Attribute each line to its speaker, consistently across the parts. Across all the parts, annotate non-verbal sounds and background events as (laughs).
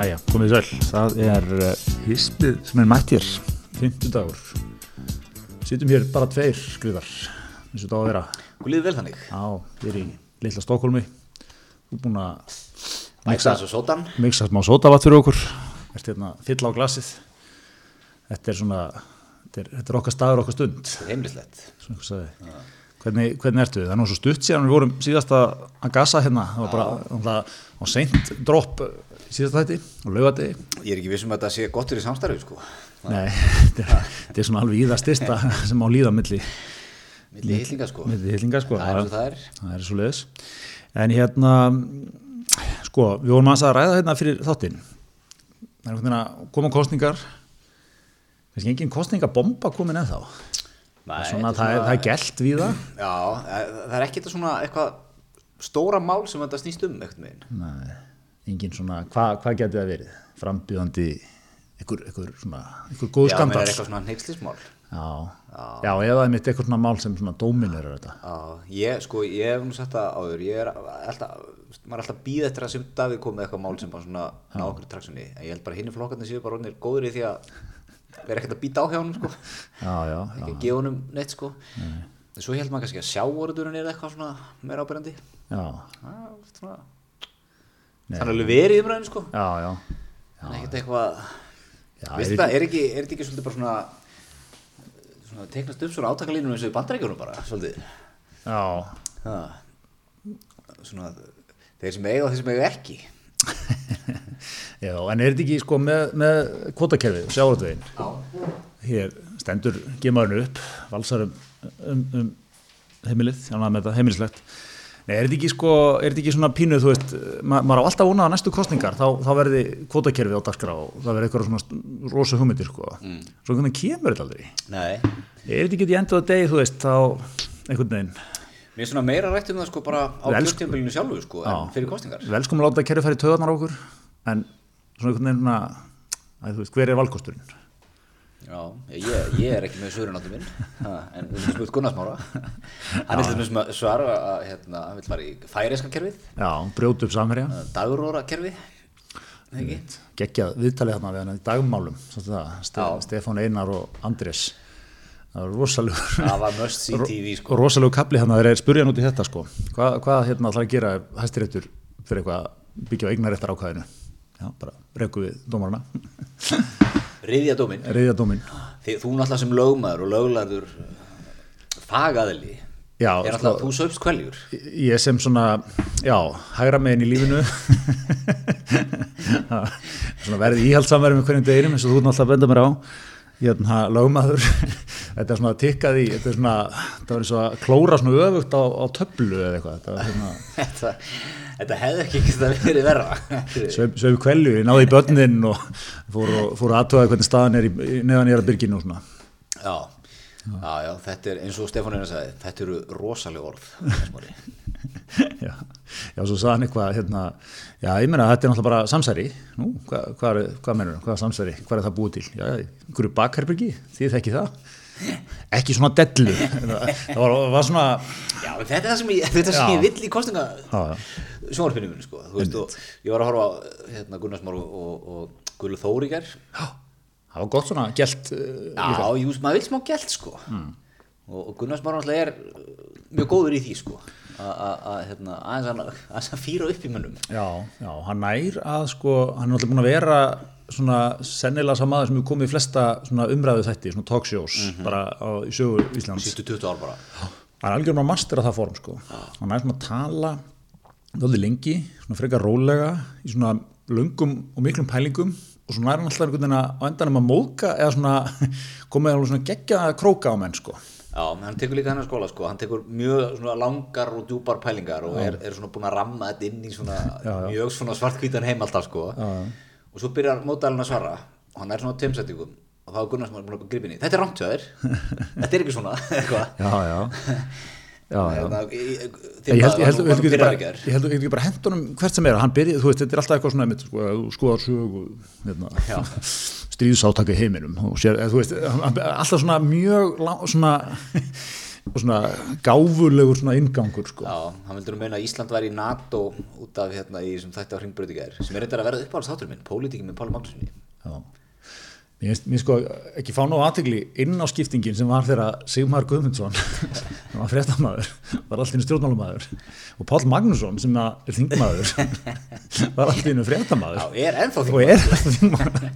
Speaker 1: Jæja, komið sæl. Það er uh, hispið sem er mættir, 50 dagur. Sittum hér bara tveir skriðar, eins og það á að vera.
Speaker 2: Guðliði vel þannig
Speaker 1: Já, við erum í litla Stokkólmi. Þú er búin að miksa smá sótavatt fyrir okkur. Ertu hérna fyll á glasið. Þetta er svona, þetta er, þetta er okkar staður, okkar stund.
Speaker 2: Þetta er heimlislegt
Speaker 1: sagði. Hvernig, hvernig ertu? Það er svo stutt síðan við vorum síðast að að gasa hérna. Það var bara, það var seint dropp síðast þetta og laugadegi.
Speaker 2: Ég er ekki vissum að þetta sé gott fyrir samstarfið sko
Speaker 1: Nei, (laughs) þetta er, svona alveg í það styrsta (laughs) sem á líða milli,
Speaker 2: Milli hillinga sko
Speaker 1: milli hillinga sko.
Speaker 2: Það er það er
Speaker 1: það er svo leiðis. En hérna, sko, við vorum að ræða hérna fyrir þáttinn. Það er einhvern veginn að koma kostningar, kannski engin kostningabomba komin ennþá.
Speaker 2: Nei,
Speaker 1: Svona, það, er, það er gælt við það.
Speaker 2: Já, það það er ekki þetta svona eitthvað stóra mál sem þetta snýst um eitthvað meginn
Speaker 1: Nei, engin svona, hvað hva geti það verið? Frambjöðandi, einhver, einhver svona, einhver góð
Speaker 2: Já,
Speaker 1: skandal.
Speaker 2: er eitthvað svona neykslismál
Speaker 1: Já, já, eða einmitt eitthvað svona mál sem svona dóminerar þetta.
Speaker 2: Já, ég, sko, ég hef nú sagt það áður Ég er alltaf, maður er alltaf býð eftir að sem Davíð kom með eitthvað mál sem bara svona ná okkur í traksunni En ég held bara hinni flokkarnir séu bara orðnir góður í því að vera ekkert að býta á hjá honum, sko.
Speaker 1: Já, já, já.
Speaker 2: ekki að gefa honum neitt sko. En svo held maður kannski að sjáorðurinn er eitthvað svona meira ábyrjandi
Speaker 1: Já,
Speaker 2: þannig að alveg verið í umræðinu sko
Speaker 1: já, já.
Speaker 2: en ekkert eitthvað veistu
Speaker 1: er
Speaker 2: það, er ekki, er þetta ekki svolítið bara svona svona teiknast upp svona átakalínum eins og í bandarækjunum bara svolítið
Speaker 1: Já,
Speaker 2: ha. svona þeir sem eiga og þeir sem eiga ekki (laughs)
Speaker 1: já, en er þetta ekki sko með, með kvotakerfið, sjávartvegin?
Speaker 2: já,
Speaker 1: Hér stendur gemaðurinn upp, valsar um, um, um heimilið, já, með þetta heimilislegt. Nei, er þetta ekki sko, ekki svona pínuð, þú veist, ma maður á alltaf vonað að næstu kostningar, þá, þá verði kvotakerfið á dagskrá og það verði eitthvað svona rosa hugmyndir, sko. Mm. Svo hvernig kemur þetta aldrei?
Speaker 2: nei
Speaker 1: Er þetta ekki í endur að degi, þú veist, þá einhvern veginn,
Speaker 2: mér er svona meira rætt um það sko bara á kjörtímabilinu sjálfu sko
Speaker 1: Já.
Speaker 2: en fyrir kostingar
Speaker 1: vel sko maður láta kerfið fara í töðarnar á okkur, en svona einhvern veginn, að, þú veist, hver er valkosturinn?
Speaker 2: Já, ég, ég er ekki með svörunáttu minn. En við erum spurt Gunnarsmára hann er til með svara að hérna, hann vil fara í færiska kerfið.
Speaker 1: Já, brjóta upp samherja.
Speaker 2: daguróra kerfið ekki?
Speaker 1: geggjað viðtalið þarna við hann í dagmálum. Stefán Einar og Andrés. Það var rosalegur
Speaker 2: það var must see (laughs) TV sko.
Speaker 1: rosalegur kapli hann að þeir spurja hann út í þetta sko. Hvað, hvað hérna ætlar að gera hæstiréttur fyrir eitthvað byggja á eignaréttar ákvæðinu já, bara reyku við dómarana (laughs)
Speaker 2: riðja dóminn.
Speaker 1: Reyðja dómin
Speaker 2: Þi, þú náttúrulega sem lögmaður og löglarður fagaðili
Speaker 1: Já,
Speaker 2: er
Speaker 1: sko-
Speaker 2: náttúrulega þú söpst kveljur
Speaker 1: ég sem svona, já, hægra megin í lífinu. (laughs) Svona verði íhaldsamverði með hverjum deginum eins og þú náttúrulega að benda mér á. Hérna, lögmaður. (laughs) Þetta er svona tikkað í þetta er svona, þetta var eins og að klóra svona öfugt á, á töflu eða eitthvað. Þetta var hérna, (laughs)
Speaker 2: þetta, hefði ekki getað verið verra.
Speaker 1: Sög, sög kvelju, ég náði í börnin og fór, og- fór að aðtöða hvernig staðan er neðan ég er að byrginu og svona.
Speaker 2: Já, já, já, þetta er eins og Stefán Einar sagði þetta eru rosaleg orð (laughs)
Speaker 1: já, já, svo sagði hann eitthvað hérna, já, ég meina þetta er náttúrulega bara samsæri. Nú, hvað, hvað, er, hvað menur, hvað er samsæri? Hvað er það búið til, já, einhverju bakherbyrgi þið þekki það ekki svona dellu. Það var, var svona
Speaker 2: Já, þetta er það sem ég,
Speaker 1: Já.
Speaker 2: ég vill í kostinga
Speaker 1: Já, já.
Speaker 2: sjónvarpinu minn, sko, og ég var að horfa á hérna, Gunnarsmár og, og, og Guðlu Þórigar Já,
Speaker 1: það var gott svona gælt uh,
Speaker 2: jú, maður vil smá gælt, sko. Og, og Gunnarsmár náttúrulega er uh, mjög góður í því, sko. Að- að að, hérna, aðeins að, aðeins að fýra upp í mönnum.
Speaker 1: Já, já, hann nær að sko, hann er náttúrulega búin að vera svona sennilega sá maður sem hefur komið í flesta umræðu þætti, svona talkshows bara á, í sögu Íslands.
Speaker 2: Sístu 20 ár bara.
Speaker 1: Hann er algjörn á master á það form sko. hann er svona að tala þótti lengi, svona frekar rólega í svona löngum og miklum pælingum og svona er hann alltaf einhvern veginn að á endanum að móðka eða svona (laughs) komið alveg svona geggja króka á menn sko.
Speaker 2: Já, menn hann tekur líka hennar skóla, sko. Hann tekur mjög langar og djúpar pælingar og er, er svona búin að ramma þetta inn í svona mjög svona svartkvítan heim alltaf, sko og svo byrjar mótælinn að svara. Og hann er svona á tveimsætingum og þá er Gunnar sem er búin að gripa inn í. Þetta er rangt hjá þér, (laughs) þetta er ekki svona (laughs) eitthvað
Speaker 1: já, já, (laughs) já.
Speaker 2: Hérna,
Speaker 1: Ég held,
Speaker 2: var
Speaker 1: ég,
Speaker 2: byrjar
Speaker 1: bara, hendunum hvert sem er. Hann byrja, þú veist, þetta er alltaf eitthvað svona einmitt, sko, að þú skoðar sög og hérna, stríðsátaka í heiminum og sér, þú veist, alltaf svona mjög svona svona gáfulegur svona ingangur sko.
Speaker 2: Já, hann vildur meina að Ísland væri í NATO út af hérna í sem þætti á hringbröðingar sem er reyndar að verða uppáhalds þáttur minn, pólitíkin með Páli Magnúsinni
Speaker 1: Já. Mér finnst- sko ekki fá nóg aðtegli inn á skiptingin sem var þegar Sigmar Guðmundsson (laughs) sem var fréttamaður, var alltaf stjórnmálamaður. Og Páll Magnússon sem er þingmaður (laughs) var
Speaker 2: Já, er ennþá
Speaker 1: og er alltaf þingmaður.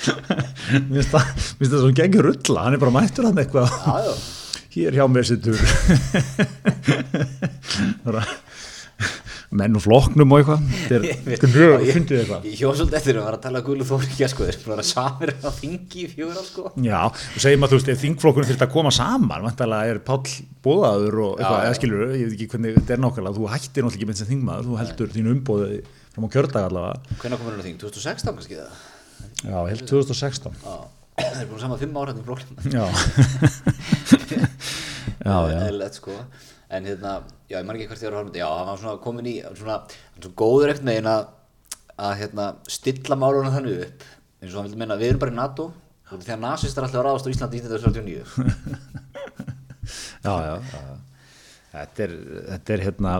Speaker 1: (laughs) Mér finnst það svo gengur rulla, hann er bara mættur hann eitthvað.
Speaker 2: Já, já,
Speaker 1: hér hjá mér sittur menn og flokknum og eitthvað. Þetta er mjög fyndið eitthvað.
Speaker 2: Ég hjó svolítið eftir að vera að tala Guðlu Þóri sko, þeir bara samir á þingi í á sko.
Speaker 1: Já, og segjum að þú veist, ef þingflokkurinn þurft að koma saman, vantarlega er Páll bóðaður og eitthvað, eða skilur, ég veit ekki hvernig þetta er nákvæmlega, þú hættir náttúrulega ekki með sem þingmaður, þú heldur þínu umbóði fram á kjördag allavega.
Speaker 2: Hvenær komur á þing? 2016 kannski (clears throat) (laughs) (laughs) það?
Speaker 1: Já, ég held 2016.
Speaker 2: Já, þeir eru búin saman fimm ára í flokklum
Speaker 1: Já. já, já.
Speaker 2: Eðlilegt, sko. En hérna, já, ég man ekki hvert ég var að horfa Já, hann var svona komin í svona, hann var svo góður eftir megin að, að hérna, stilla málunum þannig upp eins og hann vildi meina, við erum bara í NATO og því að nasistar alltaf ráðast á Íslandi í 1939 (laughs)
Speaker 1: Já, já, já. Þetta er, þetta er hérna,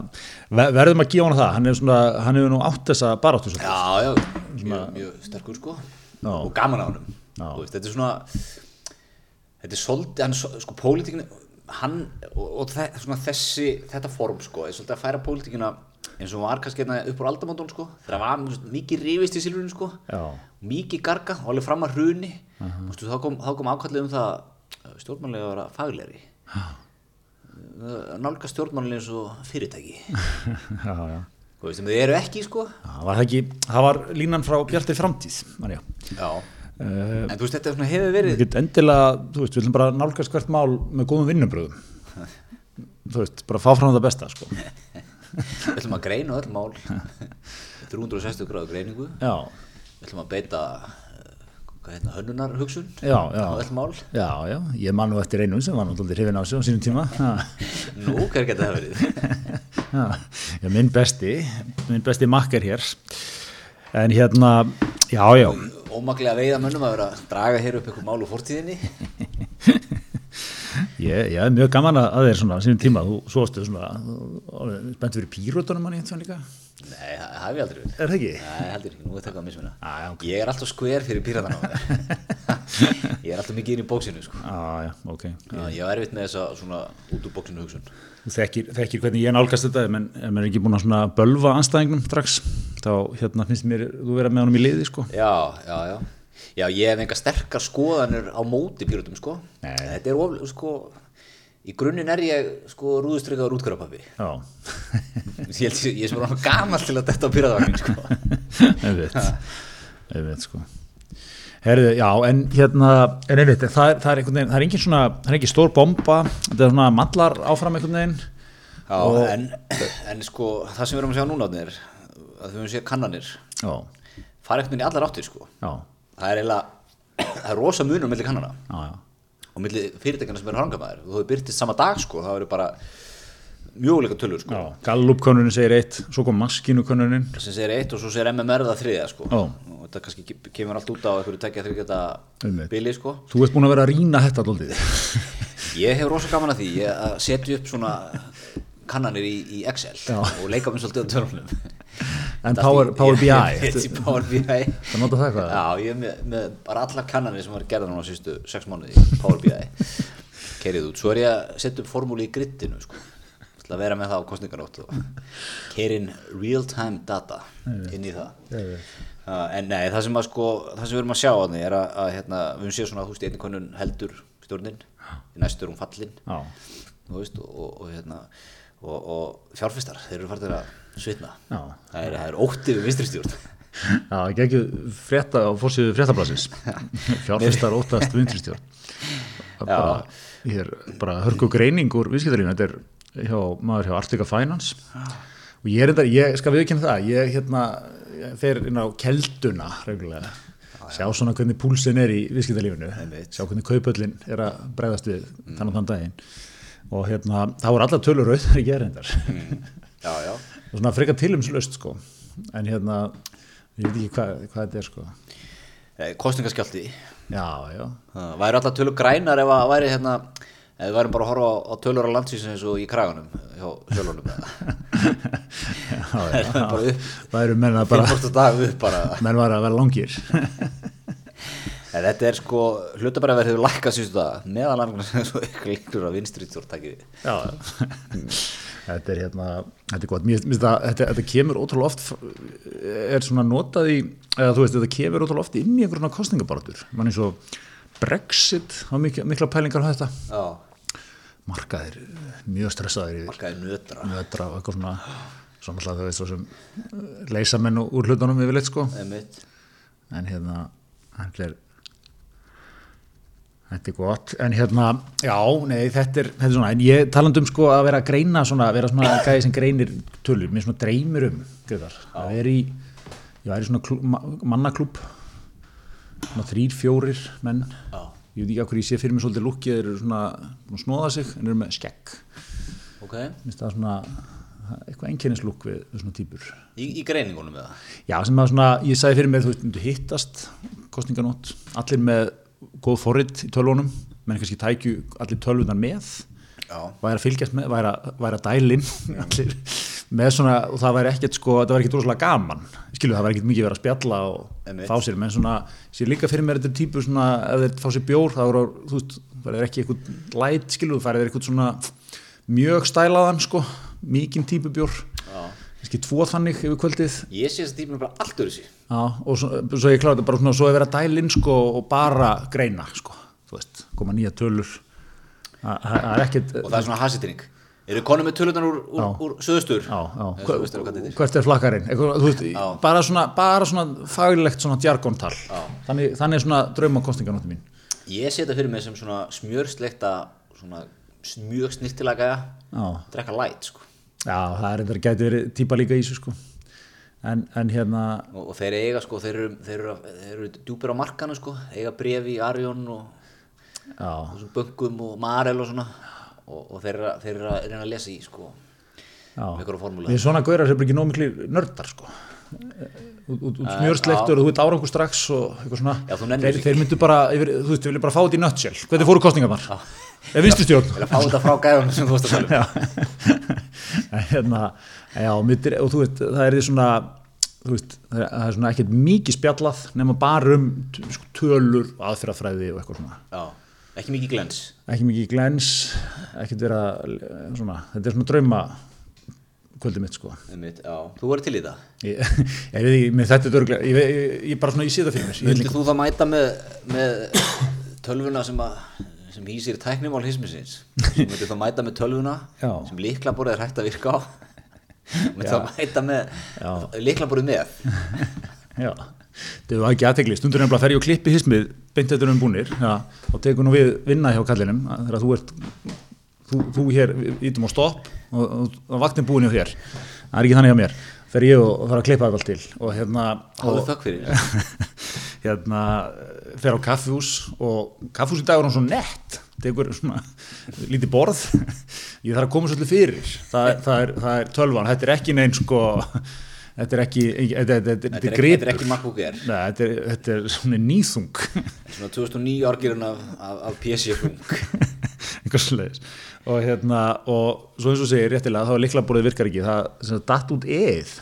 Speaker 1: ver- verðum að gefa hann það, hann er svona, hann hefur nú átt þessa baráttu svolítið.
Speaker 2: Já, já, mjög, mjög sterkur sko
Speaker 1: Já.
Speaker 2: og gaman á. Þú veist, þetta er svona þetta er svolítið, hann, er sko, pólitíkin hann, og, og þe svona þessi þetta form, sko, er svolítið að færa pólitíkina eins og var kannski hérna upp úr aldamóndun, sko, það var mikið rífist í silfurinu, sko. Mikið garga og alveg fram að hruni. Uh þá kom, þá kom ákallið um það stjórnmannlega að vera faglegri nálga stjórnmannlega eins og fyrirtæki. (laughs)
Speaker 1: Já, já.
Speaker 2: Þú veist, sem þið eru ekki, sko.
Speaker 1: Já, var það ekki, það var línan frá Bjartir framtíð, já. Uh,
Speaker 2: en þú veist, þetta er svona hefur verið
Speaker 1: Við getum endilega, þú veist, við viljum bara nálgast hvert mál með góðum vinnubröðum. (laughs) Þú veist, bara fá fram það besta, sko.
Speaker 2: Við ætlum að greina öll mál 360 gráðu greiningu
Speaker 1: Já,
Speaker 2: Við ætlum að beita eh, hvað heitna, hönnunar hugsun
Speaker 1: já, já.
Speaker 2: á öll mál
Speaker 1: Já, já, ég man nú eftir einu sem var náttúrulega hrifin á sig á sínum tíma. (laughs)
Speaker 2: Nú, hver geta það verið? (laughs)
Speaker 1: já, minn besti, minn besti makker hér. En hérna, já, já,
Speaker 2: Ómaklega veiða mönnum að vera að draga hér upp eitthvað mál úr fortíðinni (laughs)
Speaker 1: ég, er mjög gaman að þér svona sínum tíma. Þú svostu svona, þú- spennt fyrir pírótunum manni eitthvað líka.
Speaker 2: Nei, það það hef ég aldrei verið
Speaker 1: Er það ekki?
Speaker 2: Nei, heldur ekki, nú er þetta að mismuna
Speaker 1: Já, já, ok.
Speaker 2: Ég er alltaf skver fyrir píratana á mér (laughs) Ég er alltaf mikið inn í bóksinu sko.
Speaker 1: Já, já, ok.
Speaker 2: Já, Ég var erfitt með þessa svona út úr bóksinu hugsun
Speaker 1: þekkir, þekkir hvernig ég nálgast þetta, menn er ekki búin að svona bölva anstæðingnum strax, þá hérna finnst mér þú vera með honum í liði, sko.
Speaker 2: Já, já, já Já, ég hef enga sterkar skoðanir á móti píratum sko
Speaker 1: Nei.
Speaker 2: Þetta er of, sko Í grunninn er ég sko rúðustrykkaður útgörapappi
Speaker 1: Já, (laughs)
Speaker 2: Ég held ég, ég er bara gamall til að detta á píratavagnin sko. (laughs)
Speaker 1: Einmitt, einmitt, sko. Herðu, já, en hérna, en einmitt, það það er einhvern veginn, það er engin svona, það er engin stór bomba, þetta er svona mallar áfram einhvern veginn.
Speaker 2: Já, en, en sko það sem við erum að sjá núna er að við erum að sjá kannanir
Speaker 1: Já,
Speaker 2: fara ekkert minn í allar áttir sko.
Speaker 1: Já,
Speaker 2: það er eiginlega (clears throat) það er rosa munur milli kannana.
Speaker 1: Já, já,
Speaker 2: og milli fyrirtækjana sem eru hrangamæður og þú hefur byrtist sama dag sko það eru bara mjöguleika tölur sko
Speaker 1: já. Gallup-könnunin segir eitt, svo kom maskínu-könnunin.
Speaker 2: sem segir eitt og svo segir MMR það þriðja sko og þetta kannski ke- kemur allt út á einhverju tekja þryggjata bili sko
Speaker 1: Þú ert búin að vera að rýna þetta alltaf. (laughs)
Speaker 2: ég hef rosa gaman að því ég að setja upp svona kannanir í, í Excel
Speaker 1: Já.
Speaker 2: og leika mér svolítið á tölunum (laughs)
Speaker 1: En Power, Power BI, það nota það eitthvað?
Speaker 2: Já, ég er með, með bara allar kannanir sem var gerða núna á sístu sex mánuði í Power BI (laughs) kerið út, svo er ég að setja upp formúli í grittinu sko, að vera með það á kostningarótt og kerin real time data inn í það. Uh, en nei, það sem að sko það sem við erum að sjá á því er að, að hérna, við höfum séð svona, þú veist, einnig konun heldur stjórnin, í næstu er hún fallin.
Speaker 1: Já,
Speaker 2: þú veist, og, og, og hérna og, og fjárfistar, þeir eru fartir að svitna. Það er, það er ótti við vinstri stjórn
Speaker 1: Já, ekki ekki frétta á fórsíðu fréttablasins (laughs) fjárfestar óttast vinstristjórn. Er bara, er bara hörku greining úr viðskiptarínu, þetta er hjá, maður hjá Arctica Finance. Og ég er þetta, ég skal viðkynna það ég hérna, fer inn á kelduna reglulega, sjá svona hvernig púlsin er í viðskiptalífinu. Sjá hvernig kaupöllin er að bregðast við þannig að þann daginn. Og hérna, það voru allar tölur auð þegar ég er hendar
Speaker 2: já, já
Speaker 1: svona frekar tilumslust sko. En hérna, ég veit ekki hvað, hvað þetta er sko.
Speaker 2: Kostningaskjálti
Speaker 1: já, já,
Speaker 2: Það væri alltaf tölur grænar ef að væri hérna Eða við værum bara að horfa á, tölur á landsvísinu eins og í kraganum hjá sjálfurlum
Speaker 1: Já, já, (laughs)
Speaker 2: bara upp.
Speaker 1: það eru menn að bara,
Speaker 2: 15. dag upp bara.
Speaker 1: Menn var að vera langir. (laughs)
Speaker 2: En þetta er sko, hlutabæraverð hefur lækkað síðustu dag meðal annars eins og ykkur líkur á vinstri stjórntækið.
Speaker 1: Já, þetta er hérna, þetta er gott, mér það, þetta, þetta kemur ótrúlega oft, er svona notað í, eða þú veist, þetta kemur ótrúlega oft inn í einhverjum svona kostningabaratur, mann eins og Brexit, þá mikla, mikla pælingar á þetta,
Speaker 2: Já,
Speaker 1: markaðir mjög stressaðir yfir,
Speaker 2: markaði nötra.
Speaker 1: nötra og eitthvað svona, svona alltaf þau veist, svo sem eh, leysa menn úr hlutunum yfirleitt sko,
Speaker 2: Einmitt.
Speaker 1: en hérna, þetta er, Þetta er gott, en hérna, já, nei, þetta er, þetta er svona, en ég talandi um sko að vera að greina svona, vera svona gæði sem greinir tölur, mér svona dreymir um, Gretar, að vera í, ég væri svona klú, ma mannaklúb, svona þrýr, fjórir menn,
Speaker 2: Já,
Speaker 1: ég veit ekki hvað ég sé fyrir mig svolítið lukkið, þeir eru svona, svona snóða sig, en eru með skegg,
Speaker 2: ok.
Speaker 1: Minnst það svona, eitthvað einkennislukk við, við svona típur.
Speaker 2: Í, í greiningunum með það
Speaker 1: Já, sem að svona, ég sagði fyrir mér, þú veist, myndu hittast kostninganótt, allir með góð forrit í tölvunum, menn kannski tækju allir tölvunar með, væri að fylgjast með, væri að, væri að dælinn (laughs) allir með svona, og það væri ekkert sko, það væri ekkert rosalega gaman, skilu, það væri ekkert mikið verið að spjalla og
Speaker 2: Einmitt.
Speaker 1: fá sér, menn svona, sér líka fyrir mér þetta er típu svona, ef þeir fá sér bjór, það voru, þú veist, það er ekki eitthvað læt, skilu, það er eitthvað svona mjög stælaðan, sko, mikinn típu bjór,
Speaker 2: já
Speaker 1: kannski tvo þannig yfir kvöldið,
Speaker 2: Ég sé þess að tíminn bara allt sér
Speaker 1: Já, og svo, svo ég kláði þetta bara svona, svo er verið að dæla inn sko og bara greina sko, þú veist, koma nýja tölur. Er ekkert
Speaker 2: Og það er svona hasitring Eru konum með tölutan úr, úr, úr söðustur? Er?
Speaker 1: hvert er flakkarinn? Bara svona, bara svona faglegt svona djargontal þannig, þannig er svona drauma kostninganóttu mín.
Speaker 2: Ég sé þetta fyrir mig sem svona smjörsleikta svona mjög snirtilega gæja.
Speaker 1: Já,
Speaker 2: drekka light sko
Speaker 1: já það er þetta gæti verið típa líka í þessu sko. En, en hérna
Speaker 2: og, og þeir eiga sko, þeir eru, þeir eru, þeir eru djúpir á markanu sko, eiga brefi í Arjón og þessum böngum og Marel og svona. Og, og þeir, eru að- þeir eru að reyna að lesa í sko með ykkur formúla
Speaker 1: við svona gaurar sem er ekki nóg miklu nördar sko. Út, smjörslektur og þú veit árangur strax og eitthvað svona.
Speaker 2: Já,
Speaker 1: þeir, þeir myndu bara, yfir, þú veist, við viljum bara fá þetta í nöttsjál hvernig fóru kostningarnar? eða vinstustjórn
Speaker 2: Þeir að fá þetta frá gæðunum sem þú varst að tala um
Speaker 1: hérna, já myndir, og þú veist, það er því svona veist, það er, svona ekkert mikið spjallað nema bara um sko, tölur, aðferðafræði og eitthvað svona.
Speaker 2: Já, ekki mikið glens.
Speaker 1: Ekki mikið glens, ekkert vera svona, þetta er svona drauma kvöldið mitt sko.
Speaker 2: Já. Þú verður til í það?
Speaker 1: Ég, (laughs) ég veit ekki, þetta er örglega ég, ég, ég, bara svona, ég sé það fyrir mér ég, vil
Speaker 2: Vildi þú það mæta með, með tölvuna sem, að, sem hýsir tæknimál hismisins. (laughs) Sem myndi þá mæta með tölvuna
Speaker 1: Já.
Speaker 2: sem líklaborið er hægt að virka á. Myndi þá mæta með líklaborið með. (laughs)
Speaker 1: Já, það var ekki aðtegli stundur nefnilega fer ég og klippi hismið beint þetta um búnir, og tekur nú við vinna hjá kallinum, þegar þú ert þú, þú hér ítum á stopp og, og, vaktin búin hjá þér. Það er ekki þannig hjá mér, fer ég og, þarf að klippa þetta allt til og hérna og, (laughs) hérna fer á kaffihús og kaffihús í dag er hann svo nett tekur svona lítið borð. Ég þarf að koma svolítið fyrir. Það, það, er, það er tölvan, þetta er ekki neinn sko þetta er ekki þetta, þetta, þetta,
Speaker 2: Þetta er
Speaker 1: er
Speaker 2: þetta er
Speaker 1: gripur
Speaker 2: ekki
Speaker 1: Nei, þetta er, þetta er svona nýþung.
Speaker 2: Svona 2009 árgirinn af, af, af PC-fung (laughs)
Speaker 1: eitthvað slegis og hérna og svo eins og segir réttilega þá er liklaborðið virkar ekki. Það datt út eð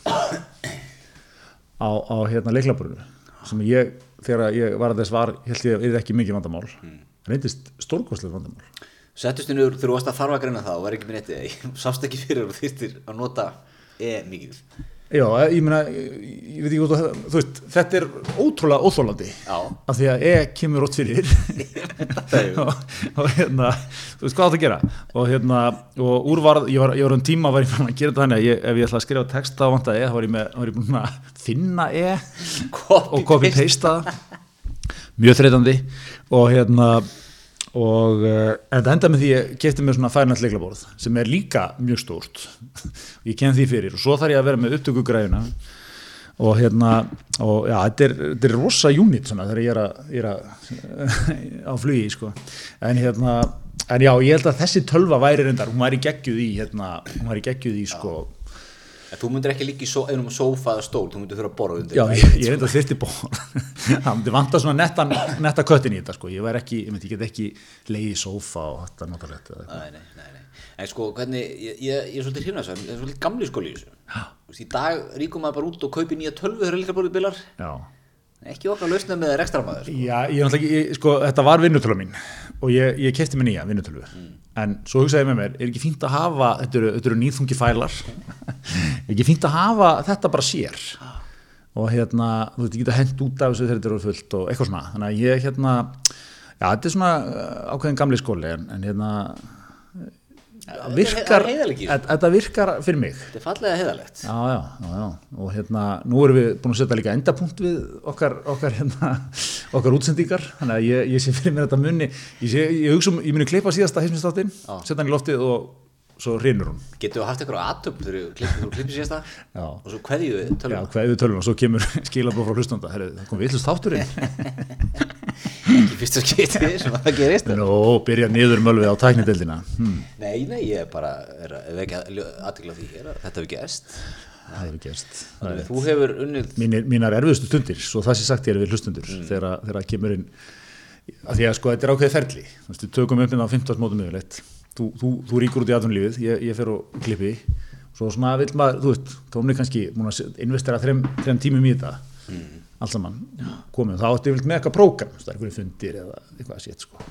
Speaker 1: á, á hérna liklaborðinu sem ég, þegar ég var að þess var held ég að það ekki mikið vandamál. Mm. reyndist stórkostlegt vandamál.
Speaker 2: Settust þið þú varst að þarfa að greina það og var ekki með eða (laughs) sást ekki fyrir og þyrftir að nota E mikið
Speaker 1: Já, ég meina, ég, ég veit ekki hvað þú, þú veist, þetta er ótrúlega óþólandi af því að E kemur ótt fyrir. (laughs) Og, og hérna þú veist hvað átt að gera? Og hérna, og úrvarð, ég var, ég var um tíma var ég fann að gera þetta þannig að ég, ef ég ætla að skrifa texta á vanda E, þá var ég með, þá var ég búin að finna E og copy-paste það. Mjög þreytandi. Og hérna og uh, en þetta enda með því ég kefti mér svona færnætt leiklaborð sem er líka mjög stórt. Ég ken því fyrir. Og svo þarf ég að vera með upptökugræðuna og hérna og já, þetta er, þetta er rosa unit svona þegar ég er að, ég er að (laughs) á flugi sko. En hérna en já, ég held að þessi tölva væri reyndar, hún væri geggjuð í hérna, hún væri geggjuð í sko
Speaker 2: En þú myndir ekki líka í so, einum sófa eða stól, þú myndir þurfa að borða undir
Speaker 1: Já, ég, ég veit að þyrti ból (laughs) það myndi vanta svona nettan, netta köttin í þetta sko. ég ekki, ég myndi, get ekki leiði í sófa og þetta notalegt.
Speaker 2: Nei, nei, nei, nei. En sko, hvernig, ég, ég, ég er svolítið hrifnað þess að, ég er svolítið gamli skóli í þessu. Þú veist, Í dag ríkum maður bara út og kaupi nýja tölvu þegar líka borðið bilar.
Speaker 1: Já,
Speaker 2: Ekki okkar lausnað með rekstramaður. Sko.
Speaker 1: Já, ég ekki, ég- sko, þetta var vinnutölu mín og ég, ég kefti mér nýja vinnutölu en svo hugsaði ég með mér, er ekki fínt að hafa þetta eru, eru nýþungi fælar. Er ekki fínt að hafa þetta bara sér? Og hérna, þú veit, ég geta hent út af þessu þegar þetta eru fullt og eitthvað svona. Þannig að ég hérna, já, þetta er svona uh, ákveðin gamli skóli en, en hérna virkar, þetta virkar fyrir mig.
Speaker 2: Þetta er fallega heiðalegt.
Speaker 1: Já, já, já, já, og hérna, nú erum við búin að setja líka endapunkt við okkar, okkar, hérna, (laughs) okkar útsendingar, þannig að ég, ég sé fyrir mér þetta munni, ég, sé, ég hugsa um, ég muni klippa síðasta heimsmyndstáttinn, setja hann í loftið og svo rinur hún.
Speaker 2: Getur þú haft eitthvað aðtöp þegar þú klippir, klippir síðasta
Speaker 1: Já.
Speaker 2: og svo kveðju við
Speaker 1: Já,
Speaker 2: tölvuna.
Speaker 1: hvað við tölum og svo kemur (laughs) skilabóð frá hlustanda, það kom villust þátturinn. (laughs)
Speaker 2: Ekki fyrsta skipti sem að það gerist.
Speaker 1: Nó, byrja niður mölvið á tæknideldina. Hm,
Speaker 2: Nei, nei, ég er bara, er, ef ekki aðtikla því, er þetta hefur gerst.
Speaker 1: það hefur gerst. Það er-
Speaker 2: Þú hefur unnið,
Speaker 1: mínir, mínar erfiðustu stundir svo það sé sagt ég er við hlustundur þegar, þegar það inn að því að sko þetta er ákveðið ferli þú veist, við tökum upp inn á 15 mótum yfirleitt þú, þú, þú ríkur út í atvinnulífið, ég, ég fer og klippi. Svo svona vill maður, þú veist tómni kannski, múin að investera þrem, þrem tímum í þetta. Allt saman. Komið, þá ætti yfirleitt með eitthvað prógram það er einhverju fundir eða eitthvað að sétt sko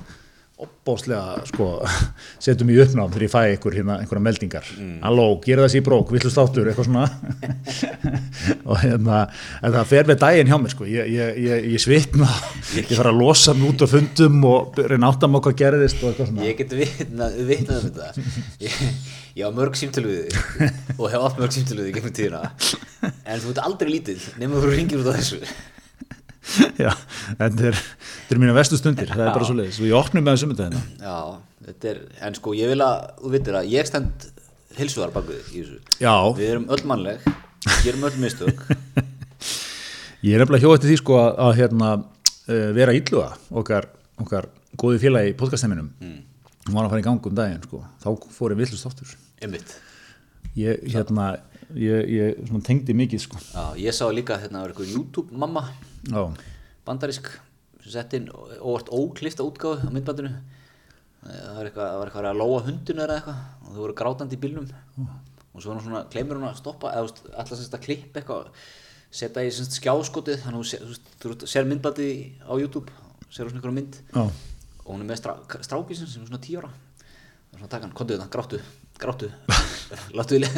Speaker 1: opbáslega sko (laughs) setjum í uppnám þegar ég fæ einhver, hérna, einhverja meldingar halló, gera þessi í brók, villust áttur eitthvað svona (laughs) og hérna en það fer með daginn hjá mér sko ég, ég, ég, ég svitna, (laughs) ég þarf að losa mig út á fundum og reyna áttam á hvað gerðist og eitthvað svona
Speaker 2: ég get vitnað, um þetta. Ég, ég á mörg símtölu við þig og hef oft mörg símtölu við þig gegnum tíðina. En þú ert aldrei lítill, nema þú ringir út á þessu. (laughs)
Speaker 1: Já, þetta er, þetta er mína vestu stundir það er bara svo leiðis og ég opnum með þessum þetta
Speaker 2: Já, þetta er, en sko ég vil að, þú veitir að ég stend hilsuðar bak við í þessu.
Speaker 1: Já,
Speaker 2: Við erum öll mannleg, gerum öll mistök. (laughs)
Speaker 1: ég er nefnilega hjóð eftir því sko að, að hérna, uh, vera ílluga okkar, okkar góði félagi í podcastheiminum mm. hún var að fara í gang um daginn sko. Þá fór ég villust áttur
Speaker 2: Einmitt.
Speaker 1: ég, hérna, ég, ég tengdi mikið sko.
Speaker 2: Já, ég sá líka hérna var eitthvað YouTube mamma
Speaker 1: Já,
Speaker 2: bandarísk sem sett inn óvart óklifta útgáfu á myndbandinu. Það var eitthvað, það var eitthvað að lóa hundinu eða eitthvað og þau voru grátandi í bílnum. Og svo var hún svona, kleimur hún að stoppa eða alltaf semst að klippa eitthvað setja í semst skjáskotið þannig að þú sér myndbandið á YouTube sér hún svona einhverja mynd.
Speaker 1: Já,
Speaker 2: og hún er með strá, strákísin sem er svona 10 ára. Og svona taka hann, kontu þetta, gráttu gráttu, (laughs) láttu við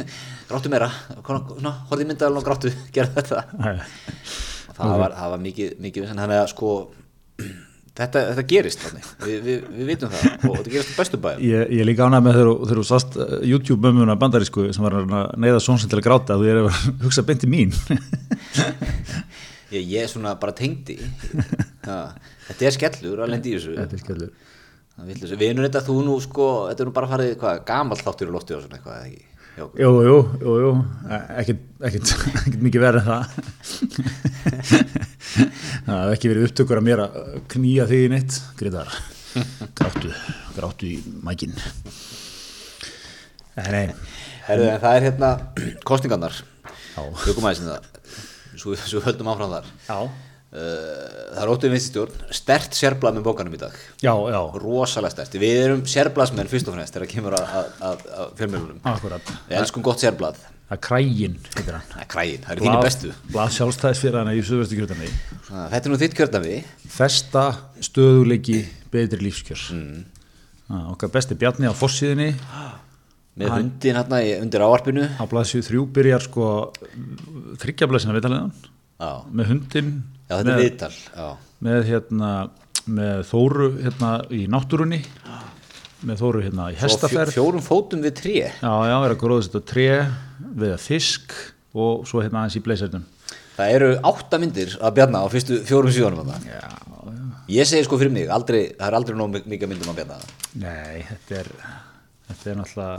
Speaker 2: gráttu meira, í myndaðalinn og gráttu, gerðu þetta Og það, var, það var mikið, mikið þannig að sko (clears throat) þetta, þetta gerist þannig, við, við, við vitum það. Og þetta gerist á bestu bæðum
Speaker 1: ég, ég líka ánægð með þegar þú- sást uh, YouTube-mömmuna bandarísku sem var að neyða svonsinn til að gráta þú er að (laughs) hugsa beinti mín. (laughs)
Speaker 2: Ég, ég er svona bara tengdi. Þetta er skellur að lendi í þessu.
Speaker 1: Þetta er skellur.
Speaker 2: Við erum þetta þú nú sko þetta er nú bara farið gamall þáttur í lofti og svona eitthvað eða ekki hjá okkur.
Speaker 1: Jú, jú, jú, jú, ekkert, ekkert, (laughs) mikið verið það. (laughs) það hafði ekki verið upptökur að mér að knýja þig í neitt, Greitar, (laughs) gráttu, gráttu í mækin. Nei,
Speaker 2: Herðu, en það er hérna kostningarnar
Speaker 1: Já.
Speaker 2: svo, svo höldum áfram þar
Speaker 1: já,
Speaker 2: það er óttið vinstistjórn stert sérblað með bókanum í dag.
Speaker 1: Já, já,
Speaker 2: rosalega stert, við erum sérblaðsmenn fyrst og fremst þegar það kemur að, að, að, fjölmjölunum við elskum gott sérblað.
Speaker 1: Það er krægin, heitir hann.
Speaker 2: það er krægin, það eru þínir bestu.
Speaker 1: Blað sjálfstæðis fyrir hana í Suðvestu kjörðanvi.
Speaker 2: Þetta er nú þitt kjördafi
Speaker 1: Festa, stöðuleiki, betri lífskjör. Mm. Okkar besti bjarni á fossíðinni,
Speaker 2: með hundin hérna undir áarpinu
Speaker 1: á blaðsju þrjú byrjar sko þryggjablaðsina vitalegan með hundin
Speaker 2: já þetta er viðtal
Speaker 1: með, hérna, með Þóru hérna í náttúrunni. Með Þóru hérna í
Speaker 2: og fjó,
Speaker 1: hestaferð
Speaker 2: fjórum fótum við tré.
Speaker 1: Já, já, er að gróða þetta tré við fisk og svo hérna aðeins í bleisernum
Speaker 2: það eru átta myndir að bjarna á fyrstu fjórum síðanum
Speaker 1: já, já,
Speaker 2: ég segi sko fyrir mig, aldrei, það er aldrei nóg mi- mikið myndum að bjarna.
Speaker 1: Nei, þetta er þetta er náttúrulega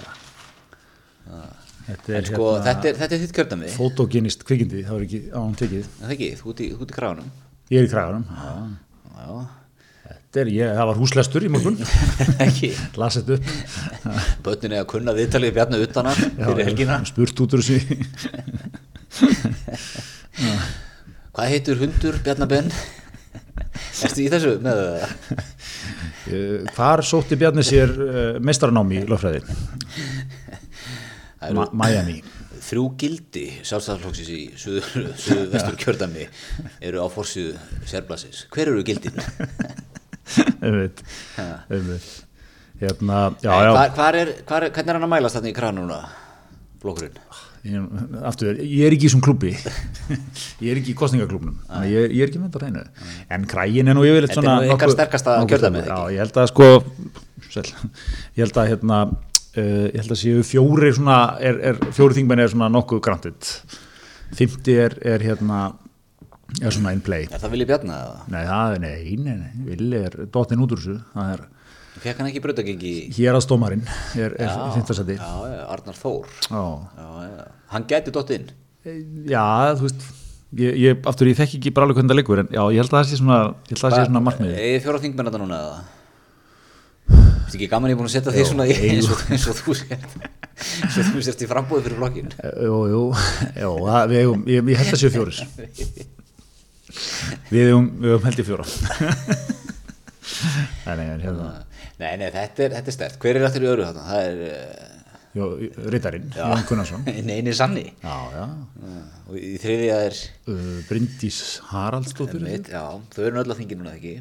Speaker 1: þetta er
Speaker 2: sko
Speaker 1: hérna
Speaker 2: þetta er, þetta er þitt kjördafi
Speaker 1: fotogenist kvikindi, það var ekki án tekið.
Speaker 2: Það er ekki, þú ert í, kraganum.
Speaker 1: Ég er í já, Þetta er, ég, það var húslestur í morgun, (laughs)
Speaker 2: ekki.
Speaker 1: Las þetta upp.
Speaker 2: börnin er að kunna viðtalið bjarnu utana fyrir helgina.
Speaker 1: Spurt út úr þessu. (laughs)
Speaker 2: hvað heitur hundur bjarnabenn erstu í þessu með það?
Speaker 1: Eh, Hvar sótti Bjarni sér uh, meistaranám í lögfræði? Miami.
Speaker 2: þrjú gildi sjálfstæðarflokksins í suður vestur kjördæmi eru á forsíðu sérblasins hver eru gildin?
Speaker 1: Einmitt, einmitt. Hérna, já, já.
Speaker 2: hvar er, hvar er, hvernig er hann að mælast þarna í kranuna blokkurinn?
Speaker 1: Aftur, ég er ekki í þessum klubbi ég er ekki í kostningaklubnum að ég, ég er ekki með þetta á hreinu en krægin er nú yfirleitt
Speaker 2: Þetta er
Speaker 1: svona
Speaker 2: nú ykkar sterkasta ekki?
Speaker 1: já, ég held að sko ég held að hérna uh, ég held að séu fjóri svona er, er, fjóri þingmenn er svona nokkuð grantit fymti er, er hérna er svona in play
Speaker 2: Er það Vili Bjarna eða?
Speaker 1: nei, það er, nei, nei, nei, villi er dottin út úr þessu það er
Speaker 2: Fekk hann ekki brautagengi?
Speaker 1: hér að stómarinn er, er
Speaker 2: já, Arnar Þór
Speaker 1: já
Speaker 2: já, já. Hann gæti dott inn
Speaker 1: Já, þú veist ég, ég, aftur, ég þekki ekki bara alveg hvernig það liggur en já, ég held að það sé svona, svona markmiði
Speaker 2: Egið fjóra þingmenn þetta núna eða? Þetta ekki gaman ég búin að setja því svona í eins og, eins og þú sért? Eins og þú sért í frambúði fyrir flokkin
Speaker 1: Jú, jú, jú það, við, ég, ég held að séu fjóris Við hefum, held ég fjóra. (laughs) Nei, nei, hérna
Speaker 2: Nei, nei, þetta er, þetta er stert Hver er eftir í öru þarna? Það er
Speaker 1: Jó, Rittarinn, Jón Gunnarsson. (laughs)
Speaker 2: Neini Sanni.
Speaker 1: Já, já.
Speaker 2: Og í þriðja er
Speaker 1: uh, Bryndís Haraldsdóttir
Speaker 2: þau eru öll að þingi núna ekki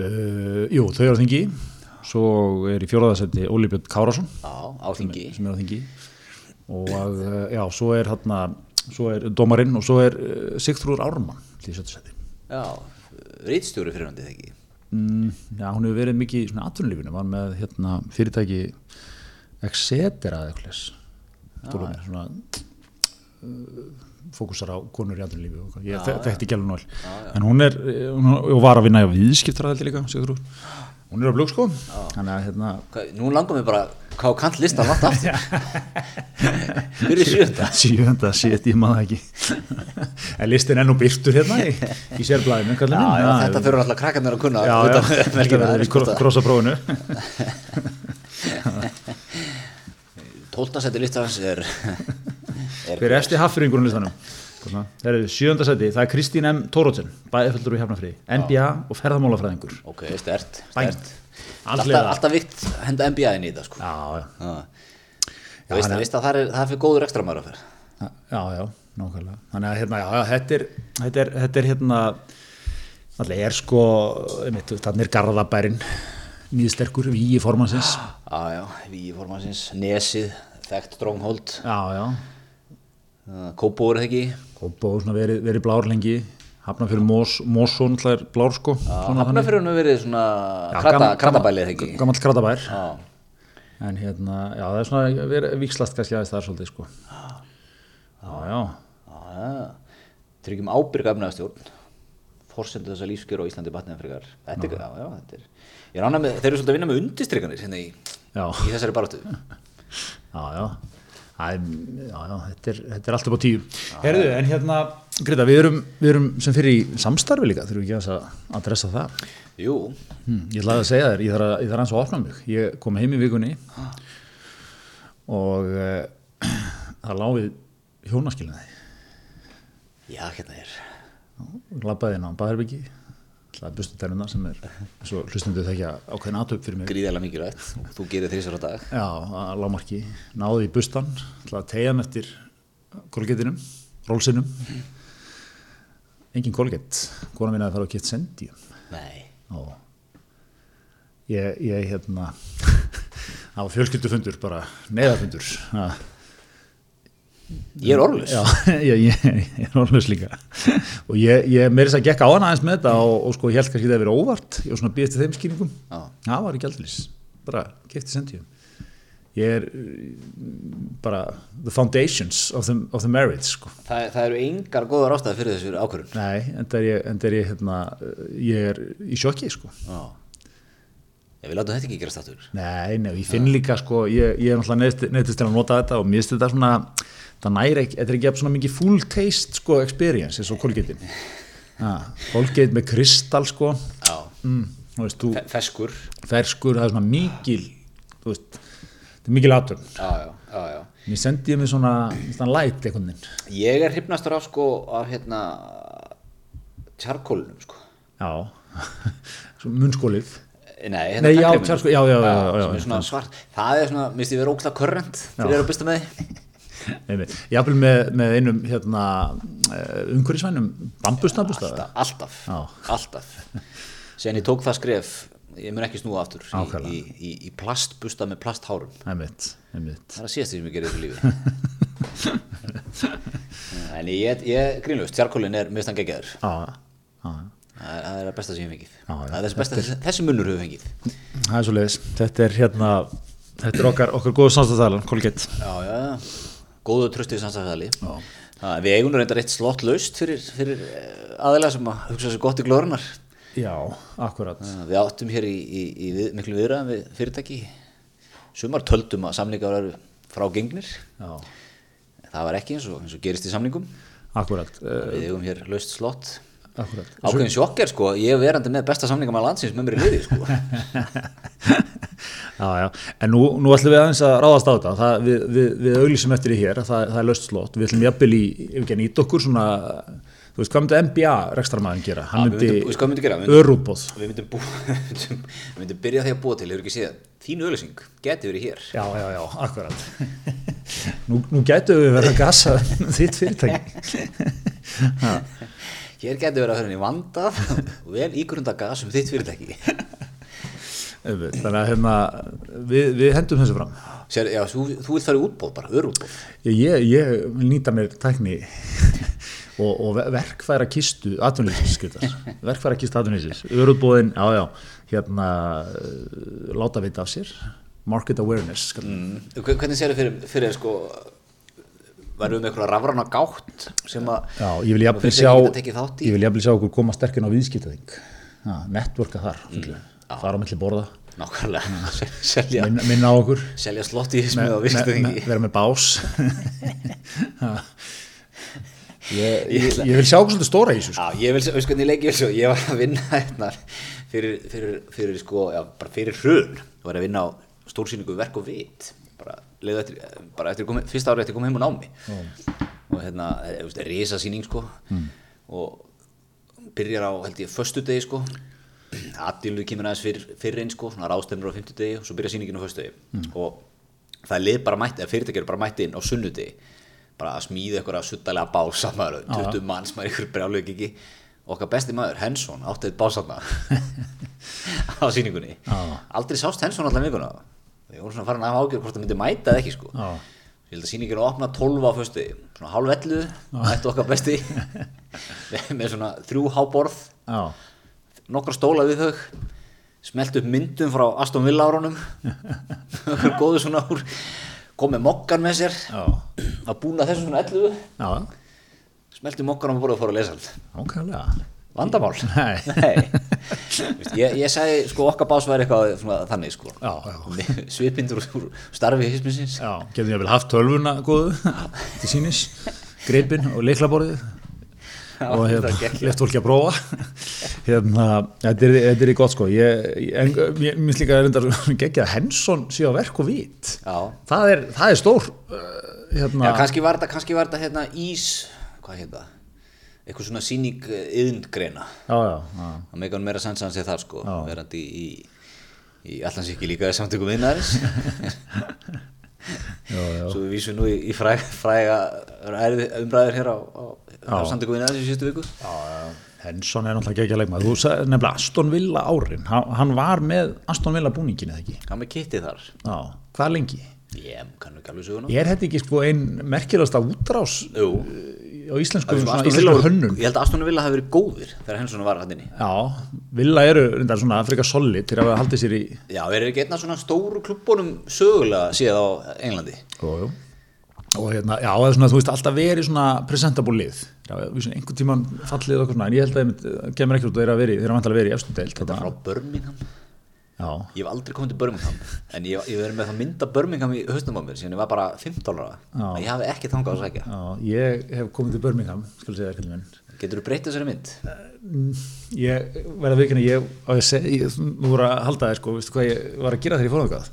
Speaker 1: uh, Jú, þau eru á þingi. Svo er í fjóraðasetti Óli Björn
Speaker 2: Já, á þingi.
Speaker 1: sem er á þingi. Og uh, já, svo er hérna svo er dómarinn og svo er uh, Sigþrúður Ármann til sjöttu seti
Speaker 2: Já, rítstjóri fyrir hann ekki?
Speaker 1: Mm, já, hún hefur verið mikið í svona atvinnulífinu, var með hérna, fyrirtæki Exetera eða eitthvað svona uh, fókusar á konur í atvinnulífi og ég þek- þekkti ekki alveg náll en hún er, eh, hún hún var að vinna í viðskiptræðaldi líka, Sigþrúður hún er á blög sko. Hérna
Speaker 2: Nú langar mér bara Hvað á kant listan langt aftur. (laughs) Fyrir sjönda
Speaker 1: Sjöfunda, sétt, ég maður ekki. (laughs) En listin er nú byrtur hérna í, í sérblæðinu
Speaker 2: þetta fyrir alltaf krakkarnir að kunna
Speaker 1: Já, já,
Speaker 2: utan
Speaker 1: þetta
Speaker 2: helgina,
Speaker 1: verður í
Speaker 2: sko, það-
Speaker 1: krossaprófinu (laughs)
Speaker 2: Tólta seti listans er, er
Speaker 1: Fyrir eftir haffyringurinn listanum? Það eru sjönda seti, það er Kristín M. Tórótsen bæðiföldur í hefnafri, NBA og ferðamálafræðingur.
Speaker 2: Ok, stert, stert. Alltaf, alltaf vikt henda NBA inn í þetta sko.
Speaker 1: Já, já,
Speaker 2: Já. Þú veist
Speaker 1: hann er-
Speaker 2: veist að það er, það er fyrir góður ekstra maður að fer
Speaker 1: já, já, nákvæmlega. Þannig að hérna, já, já, þetta er þetta er, þetta er hérna alltaf er sko, einmitt, þannig er Garðabærin nýðsterkur, víi formansins
Speaker 2: Já, já, við formansins, Nesið, þekkt Stronghold
Speaker 1: Já, já,
Speaker 2: Kópóur eða ekki?
Speaker 1: Og svona verið, verið blár lengi. Hafna fyrir Mós, Mósson er blár sko. Svona
Speaker 2: Hafna fyrir hann verið svona
Speaker 1: Já,
Speaker 2: krata, kratabælið eða ekki?
Speaker 1: gamall kratabær.
Speaker 2: Já,
Speaker 1: en hérna, já það er svona verið vikslast kannski aðeins það er svolítið sko. Já, já,
Speaker 2: já, já Tryggjum ábyrga efnaðastjórn Forsendu þessa lífskjör á Íslandi batniðan frekar. Þetta er, já, já, þetta er Ég rána með, þeir eru svolítið að vinna með undistrykkanir hérna í, í þessari baráttu. (laughs)
Speaker 1: Já, já. Æ, já, já, þetta er, þetta er alltaf á tíu. Herðu, en hérna, Greta, við erum, við erum sem fyrir í samstarfi líka þurfum við ekki að adressa það.
Speaker 2: Jú,
Speaker 1: hm, ég ætlaði að segja þér, ég þarf að, ég þarf að opna mig. Ég kom heim í vikunni og uh, það láfið hjónaskilnaði.
Speaker 2: Já, hérna er.
Speaker 1: Labbaði inn á Baðherbyggi ætlaði að bustu tennuna sem er svo hlustundu þekkja ákveðin aðtöp fyrir mig
Speaker 2: gríðarlega mikilvægt. Og þú gerir þrísar á dag.
Speaker 1: Já, að lámarki, náði í bustan ætlaði að tegja hann eftir kolgetinum, rólsinum. Engin kolget. Kona mín að fara að geta sendjum
Speaker 2: Nei,
Speaker 1: og ég, ég hérna (laughs) það var fjölskyldufundur bara neðafundur ha.
Speaker 2: Ég er orðlust (laughs)
Speaker 1: Já, ég, ég, er orðlaus líka. (laughs) Og ég, ég meiri þess að gekk á hana aðeins með þetta og, og sko ég held kannski það að vera óvart. Ég var svona býðist til þeim skýringum. Það var ekki aldrei bara kefti sendjum ég er bara the foundations of the, of the marriage sko.
Speaker 2: Það, það eru engar góðar ástæði fyrir þessu ákvörðun.
Speaker 1: Nei, en það er ég, hérna, ég er í sjokki sko.
Speaker 2: Já. Ég vil láta þetta ekki gerast aftur.
Speaker 1: Nei, nei, ég finn líka sko, ég, ég er náttúrulega neittist til að nota þetta og mér finnst þetta svona það næri ekki, þetta er ekki svona mikið full taste sko, experience eins og kolgetin Colgate með kristall sko.
Speaker 2: Já,
Speaker 1: mm, þú veist, þú,
Speaker 2: fe- feskur.
Speaker 1: ferskur, það er svona mikil þú veist, þetta er mikil
Speaker 2: Já, já, já, já.
Speaker 1: Mér sendi ég mig svona, svona light veginn.
Speaker 2: Ég er hrifnastur af sko af hérna tjarkólunum sko.
Speaker 1: Já, (laughs) munnskólið.
Speaker 2: Nei, hérna
Speaker 1: Nei, já,
Speaker 2: tannkreminu,
Speaker 1: tjarkól- já, já, já, já,
Speaker 2: sem
Speaker 1: já,
Speaker 2: er svona svart. Það er svona, ég vera ókslega körrent fyrir að bysta með því
Speaker 1: ég hafði með, með einum hérna, umhverjusvænum bambusnabusta
Speaker 2: Alltaf, alltaf,
Speaker 1: Já.
Speaker 2: alltaf. Sen ég tók það skref ég mun ekki snúa aftur í,
Speaker 1: Ákaflega.
Speaker 2: í, í, í plastbusta með plasthárum
Speaker 1: einmitt, einmitt.
Speaker 2: Það er að síðast því sem ég gerir þessu lífi. (laughs) En ég, ég grínlust, tjarkólin er mjög stann
Speaker 1: já,
Speaker 2: Það er það er það besta sem ég hef fengið. Er þessi þessi, munnur hefur fengið.
Speaker 1: Það er svo leiðis þetta er hérna þetta er okkar, okkar góðu samstæðalan, Colgate.
Speaker 2: Já, já, já Góðu tröstið samstæðali Við eigum nú reyndar eitt slott laust fyrir, fyrir aðeila sem að hugsa sér gott í glórunar
Speaker 1: já, akkurat.
Speaker 2: Við áttum hér í, í, í við, miklu viðræðum við fyrirtæki. Sumar töldum að samlingar eru frá gengnir
Speaker 1: já,
Speaker 2: Það var ekki eins og, eins og gerist í samlingum
Speaker 1: akkurat uh,
Speaker 2: Við eigum hér laust slott Ákveðin sjokker sko, ég er verandi með besta samlingar með landsins með mér í liði sko. (laughs)
Speaker 1: Já, já, en nú, nú ætlum við aðeins að ráðast á þetta, það, við, við, við auglísum eftir í hér að það, það er löst slott, við ætlum jafnvel í, ef ekki að nýta okkur svona, þú veist, hvað myndi NBA rekstramæðin gera? Hann
Speaker 2: myndum-
Speaker 1: myndi
Speaker 2: veist hvað við myndum (laughs) við myndum byrja því að búa til, hefur ekki séð. Þín auðlýsing geti verið hér.
Speaker 1: Já, já, já, akkurat. (laughs) nú, nú gætu við verið að gasa þitt fyrirtæki.
Speaker 2: Hér geti verið að höra henni vandað og (laughs) vel ígrunda gas um þitt fyrirtæki
Speaker 1: Þannig að hérna, við, við hendum þessu fram.
Speaker 2: Sér, Já, þú, þú vilt fara í útbóð bara, örútbóð
Speaker 1: Ég, ég, ég vil nýta mér tækni (laughs) og, og ver- verkfæra kistu atvinnlýsins. Verkfæra kistu atvinnlýsins. Örútbóðin, já, já, hérna, uh, láta vita af sér. Market awareness,
Speaker 2: mm. Hve- Hvernig sér þið fyrir, fyrir sko Varum við eitthvað rafrana gátt sem að
Speaker 1: Já, ég vil jafnvel sjá, ég vil jafnvel sjá okkur koma sterkinn á viðskiptaðing. Networka þar, fullu. Fara á milli borða,
Speaker 2: Nákvæmlega, (laughs) selja,
Speaker 1: minna, minna á okkur.
Speaker 2: selja slott í
Speaker 1: Me- me-
Speaker 2: viðskiptaðingi
Speaker 1: vera með bás (laughs) Ha. ég, ég, ég vil sjá okkur svolítið stóra í þessu sko.
Speaker 2: Já, ég vil, veist hvernig leik ég vil svo, ég var að vinna hérna fyrir, fyrir, fyrir sko, já, bara fyrir hrun, ég var að vinna á stórsýningu verk og vit, bara leiðu eftir, bara eftir komi, fyrsta ári eftir að koma heim og námi. Og hérna, eh, þú veist, risa sýning sko og byrjar á, held ég, föstu degi sko. Aðdýlu kemur aðeins fyrir, fyrir einn sko, svona ráðstefnur á fimmtudegi og svo byrjar sýningin á föstu degi og það er lið bara mætt, eða fyrirtækir eru bara mætt inn á sunnudegi. Bara að smíða eitthvað suttalega bása maður, 20 manns maður ykkur brjálega ekki. Okkar besti maður, Hensson, átti eitt básatna (laughs) á sýningunni. Aldrei sást Hensson allan vikuna ég voru svona farin að hafa ágjör hvort það myndi mæta eða ekki sko.
Speaker 1: Já.
Speaker 2: ég held að sýningin er að opna 12 á föstu svona hálf 11, mættu okkar besti. (laughs) Með, svona þrjú háborð nokkra stóla við þau smelt upp myndum frá Aston Villa árunum. (laughs) Góðu svona úr. Kom með mokkan með sér. Að búna þessum svona 11
Speaker 1: já,
Speaker 2: smelti mokkan á borðið og fór að lesa hann.
Speaker 1: Ákveðlega
Speaker 2: vandamál? (laughs) Ég, ég sagði sko okkar bás væri eitthvað svona, þannig sko. (laughs) Svipindur úr starfi hisminsins
Speaker 1: getum ég vel haft tölvuna góðu (laughs) til sínis, greipin og leiklaborðið og hérna, left fólki að prófa. Hérna, þetta er, þetta er í gott sko. Ég, ég, ég minnst líka að reyndar geggja að Hensson sé á verk og vít það er, það er stór uh, hérna,
Speaker 2: já var kannski var þetta hérna ís hvað hérna eitthvað svona
Speaker 1: já, já, já,
Speaker 2: það meika hann meira að hann sé það sko
Speaker 1: Já.
Speaker 2: verandi í, í allans ekki líka samtökum (laughs)
Speaker 1: já.
Speaker 2: svo við vísum nú í, í fræg, fræga umræður hér á, á, samtökum viðnaðarins í síðustu viku.
Speaker 1: Hensson er náttúrulega geggja leikmaður. Þú sagði nefnilega Aston Villa árin. Hann, var með Aston Villa búningin eða ekki?
Speaker 2: Hann með kittið þar.
Speaker 1: Já, hvað lengi?
Speaker 2: ég kannu ekki alveg söguna.
Speaker 1: Er þetta ekki sko einn merkilegasta útrás
Speaker 2: Jú.
Speaker 1: Á íslensku,
Speaker 2: Sko,
Speaker 1: svona,
Speaker 2: Aston
Speaker 1: íslensku
Speaker 2: Villa-
Speaker 1: hönnun.
Speaker 2: ég held að Aston Villa hafi verið góðir þegar Hensson var hann inni.
Speaker 1: Já, Villa eru reyndar svona frekar solid til að haldið sér í
Speaker 2: já, er ekki einn af svona stóru klubbunum sögulega séð á Englandi?
Speaker 1: Jú, jú. og hérna, já, það er svona, þú veist, alltaf verið svona presentable lið, já, við svona einhvern tíman fallið eitthvað svona, en ég held að það kemur ekki út að þeirra verið, þeirra vantilega verið í efstu deild
Speaker 2: frá
Speaker 1: þetta,
Speaker 2: Birmingham
Speaker 1: já,
Speaker 2: ég hef aldrei komið til Birmingham en ég, ég verið með það mynda Birmingham í haustum á mér síðan ég var bara 15 ára ég hafi ekki þangað að sækja
Speaker 1: já, ég hef komið til Birmingham, segja
Speaker 2: Getur þú breytið þessari mynd?
Speaker 1: Ég verði að vikina, ég, ég ég, nú voru að halda þér sko, veistu hvað ég var að gera þegar ég fór á það?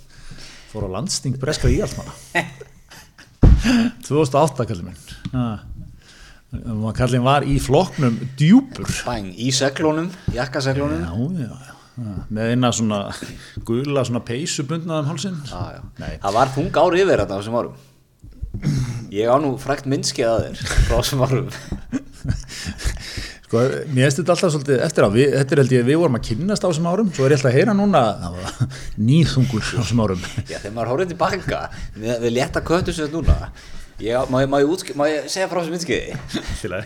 Speaker 1: Fór á landsting breska í allmanna. 2008 kallið minn. Ah. Kallið var í flokknum djúpur.
Speaker 2: Bæng, í seglónum, jakkaseglónum.
Speaker 1: Já, já. Með eina svona gula svona peysubundnaðum hálsinn.
Speaker 2: Já, já. Það var þung ári yfir þetta á þessum árum. Ég á nú frækt minnskið að þér frá þessum árum. (laughs)
Speaker 1: Sko, mér finnst þetta alltaf svolítið eftir að við, þetta er held ég við vorum að kynnast á þessum árum, svo er ég alltaf að heyra núna (laughs) nýðhungur á þessum árum.
Speaker 2: Já, þegar maður horfður tilbaka, við, við leta köttu sér núna, ég, má, ég, má, ég útsk, má ég segja frá þessum minnskiði?
Speaker 1: Til að,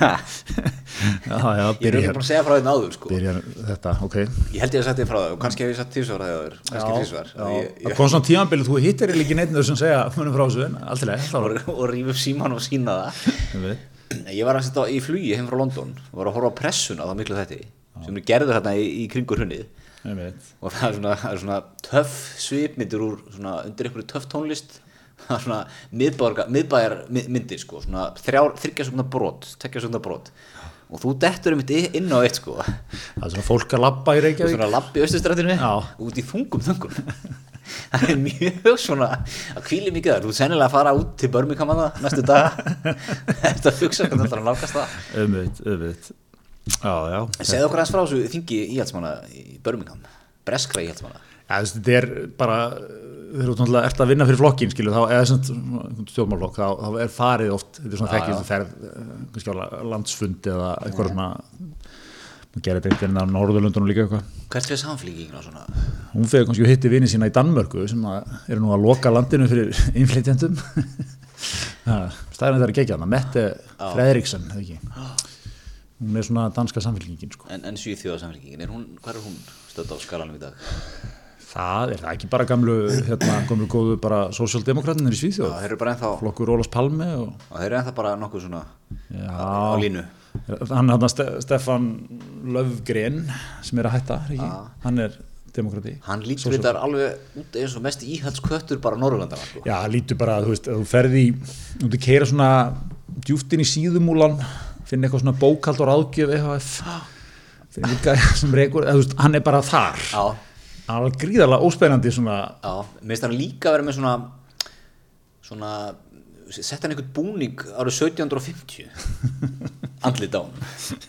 Speaker 1: já, já,
Speaker 2: Ég er
Speaker 1: byrja,
Speaker 2: ekki búin að segja frá þetta áður, sko.
Speaker 1: byrja þetta, ok.
Speaker 2: Ég held ég að setja frá það og kannski hef ég satt tísvar það áður, kannski
Speaker 1: Já,
Speaker 2: tísvar.
Speaker 1: já.
Speaker 2: Ég,
Speaker 1: Það
Speaker 2: ég,
Speaker 1: kom svona tímanbili, þú hittir ekki neitt sem segja munum frá þessu, en allt í leið, þá var
Speaker 2: og, og ríf upp síman og sína það.
Speaker 1: það. (clears throat)
Speaker 2: Ég var að setja í flugi heim frá London og var að horfa á pressuna þá miklu þetta sem er gerður hérna í, í kringur hunnið
Speaker 1: Ég veit.
Speaker 2: og það er svona, það er svona töff svipmyndir úr svona undir einhverju töff tónlist það (laughs) svona miðbæjar, miðbæjar my- myndir sko, svona þrjár, þryggja sekundar brot tekja sekundar brot. Og þú dettur um þetta inn á eitt sko.
Speaker 1: Það er svona fólk að labba í Reykjavík.
Speaker 2: svona lappi austustrættinu
Speaker 1: Já.
Speaker 2: út í þungum þungum. (laughs) Það er mjög svona að hvíli mikið þar, þú er sennilega að fara út til Birmingham að það næstu daga. (laughs) Þetta að hugsa hvernig það er að nálgast það.
Speaker 1: Já.
Speaker 2: En segðu okkur aðeins frá þessu þingi íhaldsmanna í Birmingham, breskra íhaldsmanna.
Speaker 1: Veist, þetta er bara, þegar þú náttúrulega ert að vinna fyrir flokkin, skilju, þá, eða stjórnmálflokk, þá, þá er farið oft, þetta er svona að ferð, eh, kannski á landsfundi eða eitthvað svona, maður gerir þetta einhvern veginn á Norðurlundunum líka eitthvað.
Speaker 2: Hvert fyrir samflíkingin og svona?
Speaker 1: Hún fyrir kannski að hitti vini sína í Danmörku sem að eru nú að loka landinu fyrir (laughs) innflytjandum. (laughs) Stæðan þetta er ekki ekki hana, Mette ekki. Hún er svona danska samfélkingin, sko.
Speaker 2: En, en svíþjóða samflíkingin, hún, hvað er hún stödd á skalanum í dag?
Speaker 1: Það er það ekki bara gamlu, hérna, gamlu góðu bara sósjaldemokratinir í
Speaker 2: Já,
Speaker 1: Svíþjóð.
Speaker 2: þeir eru bara ennþá,
Speaker 1: Flokkur Ólafs Palme og
Speaker 2: og þeir eru ennþá bara nokkuð svona
Speaker 1: Já.
Speaker 2: á línu.
Speaker 1: hann hann Ste Stefan Löfgren sem er að hætta, er ekki? hann er demokrati.
Speaker 2: Hann lítur þetta alveg út eins og mest íhaldsköttur bara Norrlandana, sko.
Speaker 1: Já, hann lítur bara, þú veist, þú ferði í, þú veist, keira svona djúft inn í síðumúlan, finna eitthvað svona bókald og ráðgjöf (gasps) finna líka sem reykur, þú veist, hann er bara þar.
Speaker 2: Já,
Speaker 1: Er gríðarlega óspennandi svona,
Speaker 2: já, mér finnst hann líka að vera með svona, svona, sett hann einhvern búning árið 1750, (laughs) andlit á hann.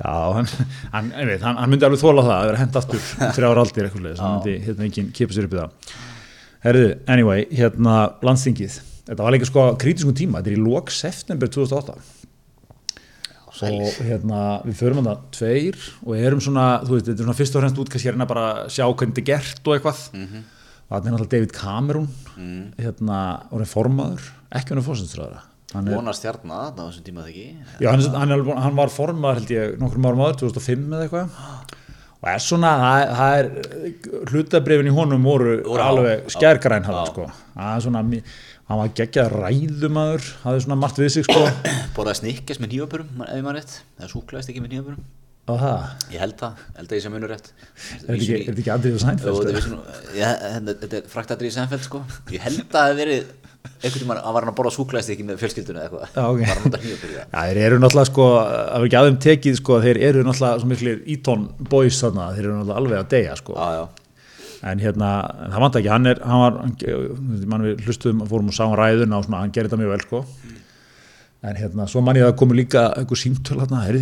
Speaker 1: já, hann, hann, veit, hann, hann myndi alveg þóla það að vera hent aftur þrjára aldir eitthvað leið, hann myndi hérna enginn kipa sér upp í það. Herðu, anyway, hérna landstingið, þetta var líka sko kritiskum tíma, þetta er í lok september 2008 og hérna við förum hann það tveir og erum svona, þú veist, þetta er svona fyrst og fremst útkast hérna bara að sjá hvernig þetta er gert og eitthvað. Og þannig er náttúrulega David Cameron hérna, orðin formaður ekki hann er fórstæðsræðara hann, er-
Speaker 2: Vona stjarna á þessum tíma þegar ekki.
Speaker 1: já, hann, hann, er, hann var formaður held ég nokkrum árum áður, 2005 eða eitthvað. Og er svona, það, það er hlutabrifin í honum voru,
Speaker 2: á-
Speaker 1: alveg skærgræn sko, það er svona mi- hann var geggjað ræðumadur hafði svona margt við sig sko. (coughs)
Speaker 2: Borðað snikkes með nýjaburum, ef ég maður rétt. Það súklaðist ekki með
Speaker 1: það,
Speaker 2: Ég held það, held að ég sem munur rétt.
Speaker 1: er þetta ekki, Andrið Sænfeld
Speaker 2: þetta er fraktadri í Seinfeld sko. Ég held að það verið einhvern tímann að var hann að borða súklaðist ekki með fjölskyldunni eða eitthvað. Var hann að það
Speaker 1: Já, þeir eru náttúrulega sko, það er ekki aðeim tekið sko, þeir eru náttúrulega En hérna, það vant ekki, hann er, hann var, hann, mann við hlustuðum, fórum og sáum ræðuna og svona, hann gerir þetta mjög vel sko. En hérna, svo mann ég að það komu líka einhver símtöl hérna, er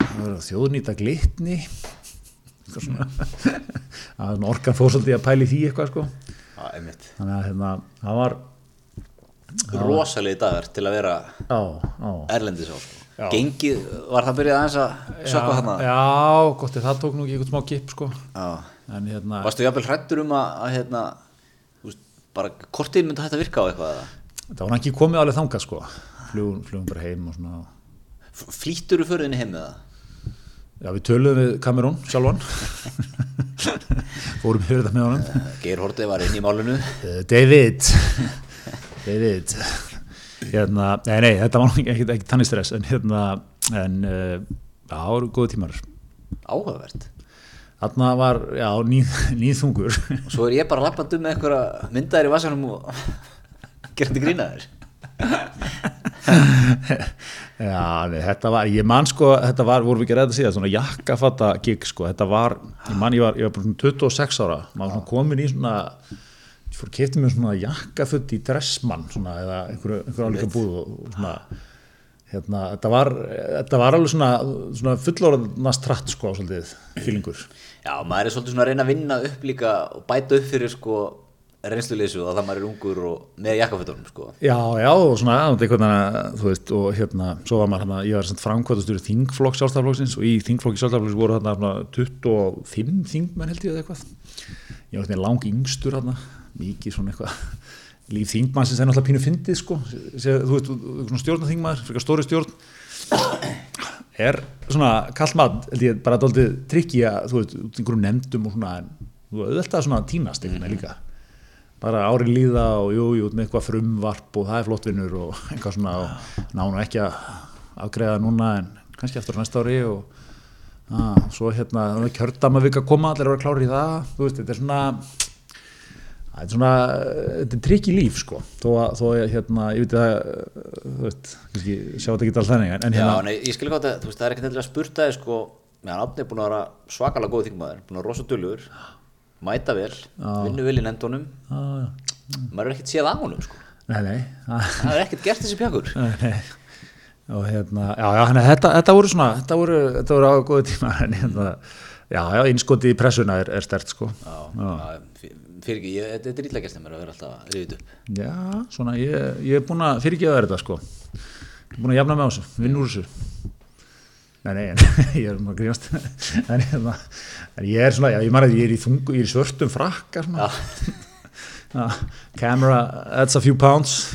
Speaker 1: það var þjóðnýta glitni, eitthvað svona, (laughs) að svona orkan svolítið að pæli því eitthvað sko.
Speaker 2: einmitt
Speaker 1: Þannig að hérna, það var,
Speaker 2: Rosalegi dagar til að vera
Speaker 1: já, já.
Speaker 2: erlendis á sko. Gengið, var það byrjað aðeins að sökka
Speaker 1: já,
Speaker 2: þarna?
Speaker 1: já, gott, það tók nú ekki eitthvað smá kipp sko.
Speaker 2: Já
Speaker 1: En hérna,
Speaker 2: Varstu jafnvel hrættur um að, að hérna, veist, bara kortið myndi að virka á eitthvað eða?
Speaker 1: það var ekki komið alveg þangað sko. Flugum, flugum bara heim og svona.
Speaker 2: Flýttur þú fyrir þinni heim með það?
Speaker 1: Já, við töluðum við Cameron sjálfan. (laughs) Fórum yfir þetta með honum.
Speaker 2: Geir Hortið var inn í málunu
Speaker 1: Uh, David, David, hérna, nei, nei, þetta var ekki, ekki, ekki tannig stress, en hérna, en já, það voru góða tímar.
Speaker 2: Áhugavert
Speaker 1: Þarna var, já, nýð, nýðþungur.
Speaker 2: Og svo er ég bara lappandi um með einhverja myndaðir í vasanum og (laughs) gerandi grínaðir (laughs)
Speaker 1: Já, nei, þetta var, ég man sko, þetta var, vorum við ekki ræða að segja, svona jakkafatta gig sko, þetta var, ég man, ég var, ég var bara svona 26 ára, maður svona komin í svona, ég fór að kefti mér svona jakkafutt í dressmann, svona, eða einhverju, einhverju álíka búð og, og svona, hérna, þetta var, þetta var alveg svona, svona fullorðnast tratt sko, svolítið, fílingur.
Speaker 2: Já, maður er svolítið svona að reyna að vinna upp líka og bæta upp fyrir sko reynsluleysu og það maður er ungur og með jakkafötunum sko.
Speaker 1: Já, já, og svona einhvern veginn, þú veist, og hérna svo var maður hérna, ég var svona framkvæmtastur í þingflokk sjálfstæðarflokksins og í þingflokki sjálfstæðarflokksins voru hérna 25 þingmenn held ég eða eitthvað ég var hérna lang yngstur hérna mikið svona eitthvað líf þingmann sem það er náttúrulega pínu fyndið sko. Þú veist, svona stjórnaþingmaður, fyrir stóri stjórn. Er svona kallt maður, held ég, bara doldið trikki að, þú veist, út í einhverjum nefndum og svona, en þú veist, auðvitað svona tínast einhvern veginn líka. Bara ári líða og jú, jú, með eitthvað frumvarp og það er flott vinnur og (laughs) eitthvað svona og nánu ekki að afgreða núna en kannski eftir næsta ári og að, svo hérna kjördama við að koma, allir að vera klári í það. Þú veist, þetta er svona þetta er svona, þetta er trikk í líf sko, þó að, þó að hérna ég veit að, þú veist kannski sjá þetta ekki alltaf þannig, en
Speaker 2: Já,
Speaker 1: hérna
Speaker 2: nei, ég skil ekki á þetta, þú veist, það er ekkert endilega að spurta þig sko, meðan Átni er búin að vera svakalega góð þingmaður, búin að vera rosa dulur mæta vel, vinnu vel í
Speaker 1: já,
Speaker 2: maður er ekkert séð á honum sko.
Speaker 1: Nei, nei, að
Speaker 2: það er ekkert gert þessi pjakur
Speaker 1: Nei, nei. og hérna, já, já, hérna, þetta, þetta voru svona, þetta voru, þetta voru á góðu tíma, en hérna, já, já, innskoti í pressuna er, er stert, sko.
Speaker 2: Já, já, fyr- fyrir ekki, ég, þetta er þeim að vera alltaf riðið upp
Speaker 1: Já, svona, ég, ég er búin að fyrirgefa þér þetta, sko. Ég er búin að jafna með þessu, vinn úr þessu. Nei, nei, en (laughs) ég er maður að grínast, (laughs) en hérna, en ég er svona, já, ég að ég er í þungu, ég er í svörtum frakka. (laughs) Camera adds a few pounds.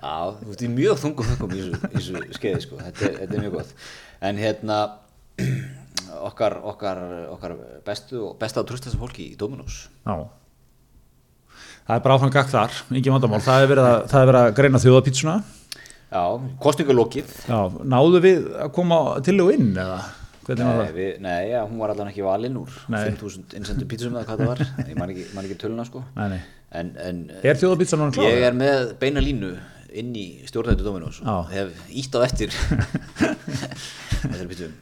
Speaker 2: Já, þú veist, ég er mjög þungum þungum í þessu skeiði sko, þetta er, þetta er mjög gott en hérna (clears throat) okkar, okkar, okkar bestu og besta og tröstast fólki í Dominós
Speaker 1: Já. Það er bara áfram gagt þar, engin vandamál. Það er verið að, það er verið að greina þjóðapítsuna.
Speaker 2: Já, kostningalokið
Speaker 1: Já, náðu við að koma til og inn eða
Speaker 2: Nei, við, nei já, hún var allan ekki valinn úr
Speaker 1: Nei.
Speaker 2: 5.000 innsendu pítsum eða hvað það var ég man ekki, man ekki töluna sko
Speaker 1: Nei, nei.
Speaker 2: en, en
Speaker 1: Er þjóðapítsan núna klára?
Speaker 2: ég er með beina línu inn í stjórnættu Dominós
Speaker 1: Já.
Speaker 2: og hef ítt á eftir (laughs) þessari pítsum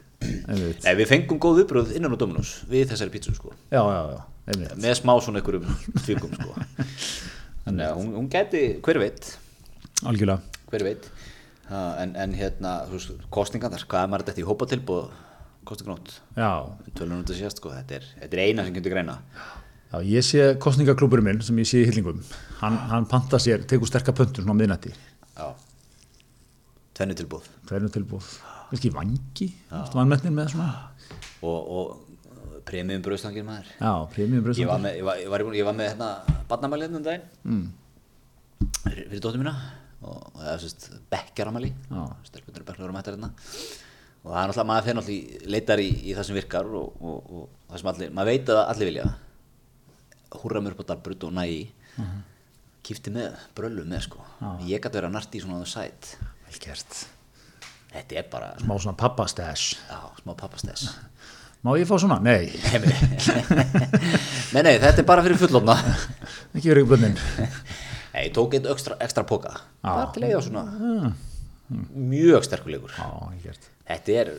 Speaker 2: við fengum góð viðbröð innan á Dominós við þessari pítsu sko
Speaker 1: Já, já, já.
Speaker 2: Með smá svona einhverjum tvikum sko. (laughs) þannig að hún, hún gæti hver veit,
Speaker 1: Algjörlega.
Speaker 2: hver veit? Ha, en, en hérna kostningarnar, hvað er maður þetta í kostningarnótt, tölunum þetta sést sko, þetta er, þetta er eina sem getur greina.
Speaker 1: Já, ég sé kostningaklúburinn minn sem ég sé í hyllingum. Hann, hann panta sér, tekur sterka pöntun svona á miðnætti.
Speaker 2: tvennu tilbúð
Speaker 1: Tvernu tilbúð. Vilki vangi, vannmennir með svona.
Speaker 2: og, og premium bröðstangir maður
Speaker 1: Já, premium
Speaker 2: ég
Speaker 1: bröðsandi.
Speaker 2: var með, ég var, ég var, ég með hérna barnamælið um daginn mm. fyrir, dóttur mína og, og það er sérst bekkjaramæli
Speaker 1: Já.
Speaker 2: stelpunir bekkjar um þetta hérna og það er náttúrulega, maður fyrir náttúrulega leitar í, í það sem virkar og, og, og það sem allir, maður veit að allir vilja húrra mér upp á dalbrut og nægi uh -huh. kýfti með, bröllu með sko ég gæti verið að narti í svona sæt
Speaker 1: Vel gert.
Speaker 2: þetta er bara,
Speaker 1: Smá svona pappastæs.
Speaker 2: já, smá pappastess
Speaker 1: Má ég fá svona? Nei,
Speaker 2: nei, nei, þetta er bara fyrir fullofna
Speaker 1: ekki verið bönnin.
Speaker 2: Nei, ég tók einn ekstra, ekstra póka bara til að eiga svona mjög sterkulegur
Speaker 1: Já, vel gert.
Speaker 2: þetta er,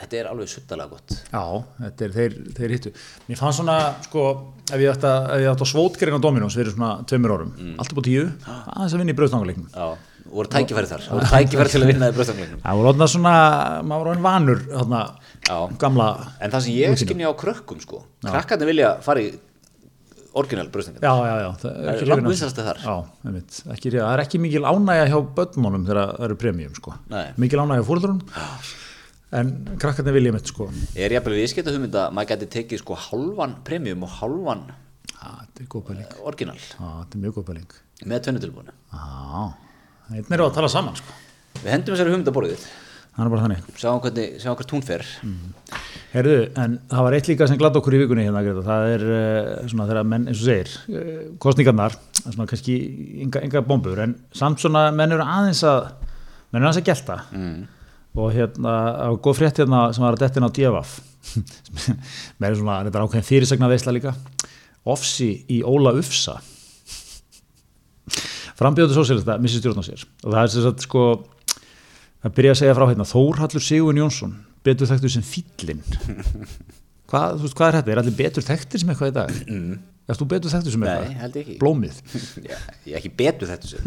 Speaker 2: þetta er alveg suttalega gott
Speaker 1: Já, þetta er þeir, þeir hittu. Mér fannst svona, sko, ef ég ætti að, svótgerinn á Dominós fyrir svona tveimur árum, mm. allt upp á tíu, aðeins að vinna í brauðstangaleiknum.
Speaker 2: Já, voru tækifæri þar voru tækifæri til að vinna í bröðstangleiknum
Speaker 1: Það voru svona, maður hann vanur, þarna. Gamla,
Speaker 2: en það sem ég skinni á krökkum sko krakkarnir vilja fara í orginal bröðstangleiknum
Speaker 1: já, já, já. Það
Speaker 2: Það er vinsælasta þar.
Speaker 1: Já, einmitt, ekki, það er ekki mikil ánægja hjá börnunum þegar það eru premium, sko.
Speaker 2: Nei.
Speaker 1: Mikil ánægja fóröldurinn, en krakkarnir vilja mitt, sko.
Speaker 2: ég er jafnvel viðskipta hugmynd að maður geti tekið sko halvan premium og halvan
Speaker 1: Já, pæling.
Speaker 2: orginal
Speaker 1: Já, þetta er mjög góð pæling.
Speaker 2: með tvennutilbúinu
Speaker 1: Já, einn er að tala saman, sko.
Speaker 2: við hendum þessari hugmynd að borðið
Speaker 1: Það er bara þannig.
Speaker 2: sjáum hvernig, sjáum hvert hún fer
Speaker 1: Herðu, en það var eitt líka sem glatt okkur í vikunni hérna, Greta. það er uh, svona þegar menn, eins og segir, uh, kostningarnar, það er svona kannski enga, enga bombur, en samt svona menn eru aðeins að, menn eru aðeins að gelta mm. og hérna, það var góð frétt hérna sem var að dettin á DFF, menn eru svona, þetta er ákveðin fyrirsagna veisla líka, ofsi í Óla Ufsa. frambjóðu sósélista missi stjórn á sér og það er sem sagt sko að byrja að segja frá hérna Þórhallur Sigurinn Jónsson betur þekktur sem fýllin (laughs) hvað, þú veist, hvað er þetta? Er allir betur þekktir sem eitthvað í dag? Mm. Erst þú betur þekktur sem
Speaker 2: Nei,
Speaker 1: eitthvað?
Speaker 2: held ég ekki.
Speaker 1: Blómið (laughs)
Speaker 2: Já, ég er ekki betur þetta sem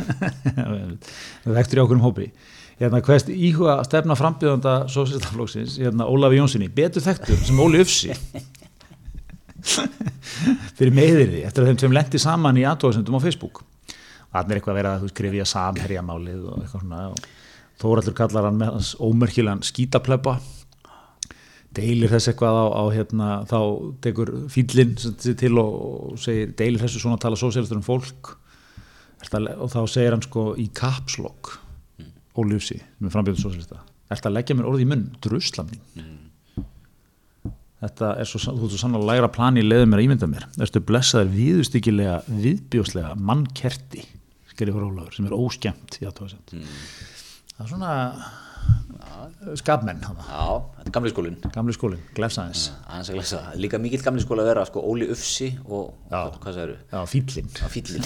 Speaker 2: (laughs)
Speaker 1: þekktur í okkur um hópi hérna, hverst íhuga stefna frambjóðanda sósélistaflóksins, hérna Ólafi Jónssoni betur þekktur sem Óli Ufsi fyrir meðirði eftir að þeim sem lendi saman í aðtóðsendum á Facebook þannig er eitthvað að vera að skrifja samherjamálið og eitthvað svona og Þóraldur kallar hann með hans ómerkilegan skítapleppa deilir þess eitthvað á, á hérna, þá tekur fýllinn til og, og segir deilir þessu svona tala sósélistur um fólk og þá segir hann sko í kapslokk ólufsi með frambjöðu sósélista Er þetta að leggja mér orðið í munn? Druslamning Þetta er svo, þú ert svo sannlega að læra plani í leiðum mér að ímynda mér. Ertu blessaður viðustykilega, viðbjóslega mannkerti, skrifur Ólafur, sem er óskemmt í aðtóðasend. Mm. Það er svona skapmenn, hana.
Speaker 2: Já, þetta er gamli skólinn
Speaker 1: gamli skólinn, glefsaðins.
Speaker 2: Líka mikill gamli skóla að vera sko Óli Ufsi og
Speaker 1: Já.
Speaker 2: hvað
Speaker 1: Já, fýllinn.
Speaker 2: Já, fýllin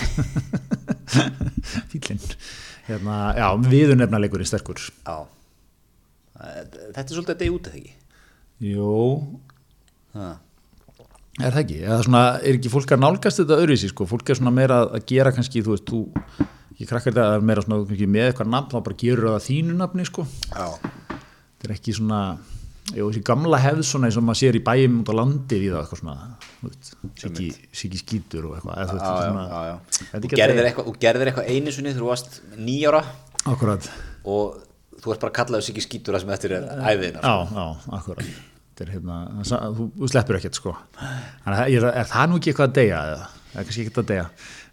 Speaker 1: fýllinn. (laughs) Hérna, já, viðunefnaleikur er sterkur.
Speaker 2: Já Þetta er svolítið að deyja út eða ekki
Speaker 1: Jú,
Speaker 2: Ha.
Speaker 1: er það ekki? Eða svona, er ekki fólk að nálgast þetta öðruvísi, sko? Fólk er svona meira að gera kannski, þú veist, þú, ég krakkar þetta, það er meira svona með eitthvað nafn, þá bara gerur það að þínu nafni, sko.
Speaker 2: Já.
Speaker 1: Þetta er ekki svona jú, þessi gamla hefð svona eins og maður sér í bæjum út á landi við það eitthvað svona síki skítur og eitthvað
Speaker 2: Já, já, já, já.
Speaker 1: Þetta að
Speaker 2: gerðir eitthvað, einu þegar þú varst nýjára og þú ert bara kallaður sig ekki skítur það sem eftir er æfiðina
Speaker 1: já, já, akkurat. Þetta er hérna, þú, þú sleppur ekkert sko. Þannig að er, er það nú ekki eitthvað að deyja eða, það er kannski ekkert að deyja.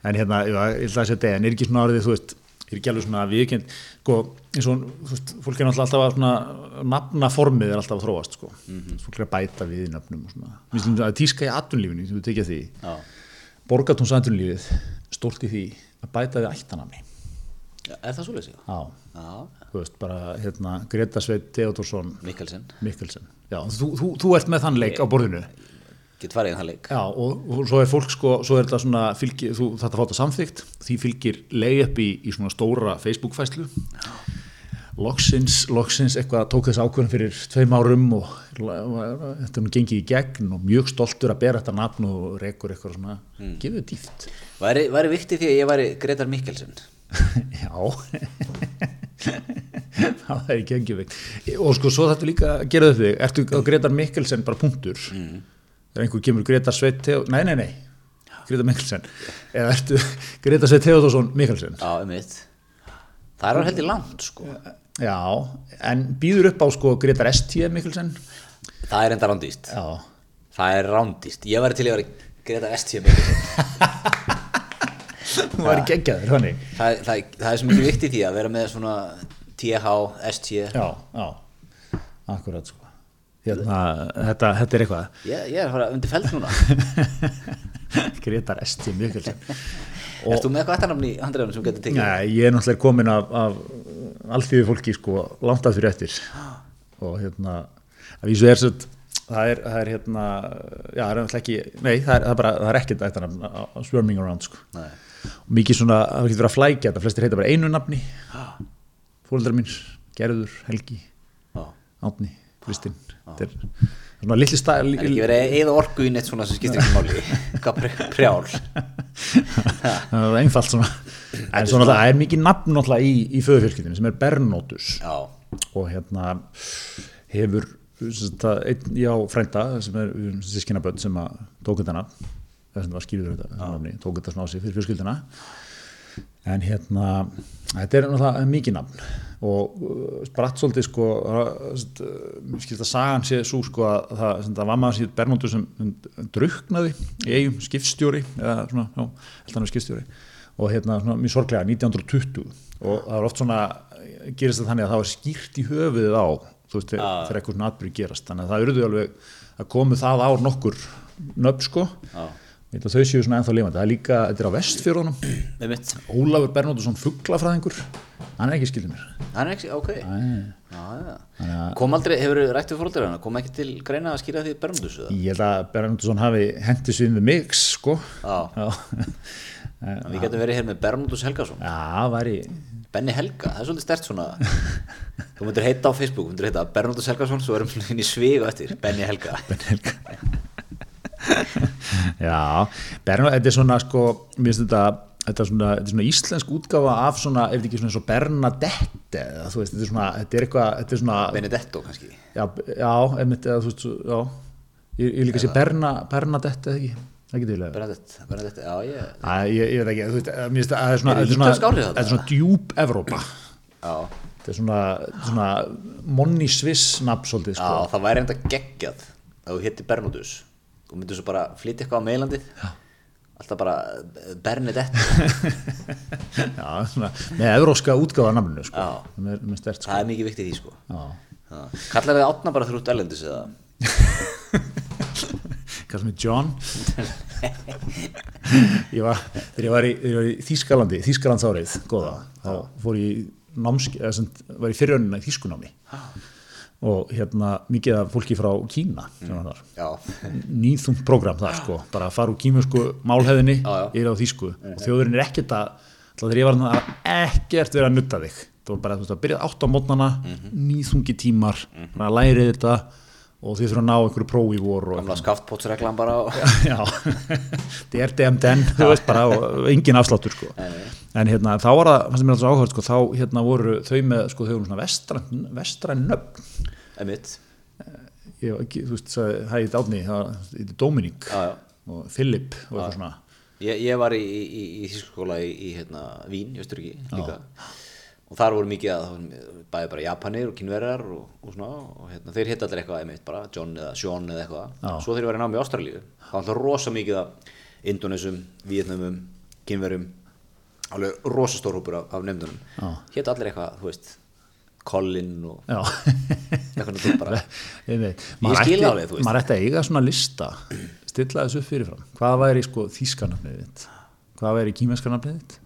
Speaker 1: En hérna, ég ætla að segja deyja. En er ekki svona orðið, þú veist er ekki alveg svona viðkend sko, eins og, þú veist, fólk er alltaf að svona nafnaformið er alltaf að þróast sko, fólk er að bæta við nöfnum og svona, við slum að tíska í atvinnlífinu, þú tekja því
Speaker 2: Já.
Speaker 1: borgatúns atvinnlífið stórt í því að bæta við ættanami
Speaker 2: Já, Er það svoleiðis? já?
Speaker 1: já,
Speaker 2: Já,
Speaker 1: þú veist, bara hérna Greta Sveit Theodorsson
Speaker 2: Mikkelsen.
Speaker 1: Mikkelsen, já, þú, þú, þú ert með þann leik á borðinu
Speaker 2: Get farið í þann leik.
Speaker 1: Já, og, og svo er fólk sko, svo er þetta svona fylgir, þú þetta fátt að samþygt því fylgir leið upp í, í svona stóra Facebook-fæslu loksins, loksins eitthvað tók þess ákvörðin fyrir tveim árum og þetta nú gengið í gegn og mjög stoltur að bera þetta nafn og rekur eitthvað svona, mm. gefið dýft.
Speaker 2: Væri, væri viktið því að ég væri Gretar Mikkelsen? (laughs)
Speaker 1: Já. (laughs) Það er ekki engjuveikt og sko svo þetta líka þau þig. Ertu Gretar Mikkelsen bara punktur? Mm. Þegar einhver kemur Gretar Sveit Theo nei, nei, nei, Gretar Mikkelsen. Eða ertu (laughs) Gretar Sveit Theodorsson Mikkelsen?
Speaker 2: Já, um mitt Það er alveg heldur langt sko.
Speaker 1: Já, en býður upp á sko Gretar S.T. Mikkelsen?
Speaker 2: Það er enda rándýst
Speaker 1: já,
Speaker 2: Það er rándýst Ég væri til að vera Gretar S.T. Mikkelsen. (laughs)
Speaker 1: Þú væri geggjaður þannig
Speaker 2: það, það, það er svo mikið viktið því að vera með svona TH, ST
Speaker 1: já, já, akkurat sko hérna, þetta, þetta er eitthvað
Speaker 2: Ég, ég er að fara undir feld núna
Speaker 1: Gretar S.T. Mikkelsen
Speaker 2: Erst þú með eitthvað eftirnafn í handræðunum sem getur tekið?
Speaker 1: Nei, ég er náttúrulega komin af, af allþýðu fólki sko langt að fyrir eftir og hérna að vísu er svo það er, það er hérna já, það er náttúrulega ekki, nei, það er, það er bara það er ekkert þetta nafn á- á swarming around sko
Speaker 2: Nei.
Speaker 1: og mikið svona, það getur verið að flækja þetta flestir heita bara einu nafni fóreldrar mín, Gerður, Helgi. Átni, Kristinn þetta er svona litli stæl
Speaker 2: En ekki verið eða orku í neitt svona sem skiptir ekki máli. (laughs) Hvað pre- prjál.
Speaker 1: Það er einfalt svona. En svona það er mikið nafn náttúrulega í, í föðufjölskyldinu sem er Bernótus og hérna hefur sem einn já frænda sem er sískinabönd sem að tók þetta nafn. Þess að það var þetta nafni, tók þetta sig fyrir fjölskylduna en hérna þetta er náttúrulega mikið nafn og uh, spratt svolítið sko skilst að sagan sé svo sko að það, það var maður síðan Bernóndur sem druknaði í eigum skipstjóri eða svona, já, held hann er skipstjóri. Og hérna svona mjög sorglega 1920 og það var oft svona gerist það þannig að það var skýrt í höfuðið á þú veist, þegar þegar eitthvað svona atbyrði gerast. Þannig að það eruðu alveg að komu það ár nokkur nöfn sko.
Speaker 2: Já,
Speaker 1: Ég veit að þau séu svona ennþá lifandi. Það er líka, þetta er á vestfjörðunum. (clears throat) Ólafur Bernóttusson fugglafræðingur hann er ekki skildið mér.
Speaker 2: Það er ekki, ok.
Speaker 1: Þannig að-
Speaker 2: Kom aldrei, hefur rætt við fóröldur hana Kom ekki til greina að skýra því Bernundus eða?
Speaker 1: ég held að Bernóttusson hafi hendið sér við mig sko.
Speaker 2: Já, (laughs) við getum verið hér með Bernútus Helgason.
Speaker 1: Já, væri
Speaker 2: Benni Helga, það er svolítið stert svona. Þú myndir heita á Facebook, þú myndir heita Bernútus Helgason Svo erum við inn í svigu eftir Benni Helga.
Speaker 1: Benni Helga Já, Bernó, þetta er svona sko, mér finnst þetta þetta er svona, þetta er svona íslensk útgáfa af svona, ef þetta ekki svona og Bernadette eða þú veist, þetta er svona, þetta er eitthvað þetta er svona,
Speaker 2: Benedetto kannski.
Speaker 1: Já, já, einmitt, eða þú veist, svo- já. Ég, ég líka sé Berna, Bernadette eða ekki,
Speaker 2: Bernadette, Bernadette, já ég
Speaker 1: Æ, ég, ég veit ekki, þú veist, mér finnst er svona,
Speaker 2: Er
Speaker 1: þetta er svona, þetta er svona djúb Evrópa,
Speaker 2: Já,
Speaker 1: þetta er svona, svona Monni Sviss nafn svolítið,
Speaker 2: já
Speaker 1: sko,
Speaker 2: það væri enda geggjað að þú hitti Bernútus og myndir svo bara flytja eitthvað á meilandið Alltaf bara eh, Bernadette (laughs)
Speaker 1: já, svona, með evróska útgáfa af nafninu, sko, með, með stert, sko,
Speaker 2: Það er mikið viktið í sko. Kallar þið átna bara þrjútt erlendis eða? (laughs)
Speaker 1: Sem er John. (laughs) Ég var þegar ég var í, í Þískalandi Þískalandsárið, góða þá fór ég námski, eða sem var í fyrirönuna í Þískunámi og hérna mikið af fólki frá Kína nýþungt prógram þar sko, bara að fara úr kímusku málhefðinni yfir á Þísku og þjóðurinn er ekkert að þegar ég var þarna að ekkert verið að nutta þig. Það var bara þú veist, að byrja átt á mótnana nýþungi tímar, bara að læri þetta og þið þurfa að ná einhverju prófi í vor og
Speaker 2: gamla skaftpótsreglan bara
Speaker 1: já, (laughs) (laughs) þetta er DMDN þú veist bara, og engin afsláttur sko. en hérna, þá var það, fannst mér alltaf áhört sko, þá hérna voru þau með, sko, þau voru svona vestræn, vestræn nöfn. Ég var ekki, þú veist, hæ, þetta átni það er Dominík
Speaker 2: Já, já.
Speaker 1: og Philip og eitthvað svona.
Speaker 2: Ég, ég var í, í, í, í í, í hérna, Vín, í Östuríki líka og þar voru mikið að það bæði bara Japanir og kynverjar og, og svona og hérna, þeir hitt allir eitthvað einmitt bara John eða Sean eða eitthvað.
Speaker 1: Já.
Speaker 2: svo þeir var í námi í Ástralíu. Það var alltaf rosa mikið af Indonesum, Vietnamum, kynverjum alveg rosa stór hópur af, af nefndunum. Hitt allir eitthvað, þú veist Colin og eitthvað þú bara
Speaker 1: ég veit
Speaker 2: Ég
Speaker 1: maður
Speaker 2: skil
Speaker 1: ætti-
Speaker 2: alveg, þú veist.
Speaker 1: maður ætti að eiga svona lista stilla þessu fyrirfram. Hvað væri sko þýskanafnið þitt? Hvað væri kímenskanafnið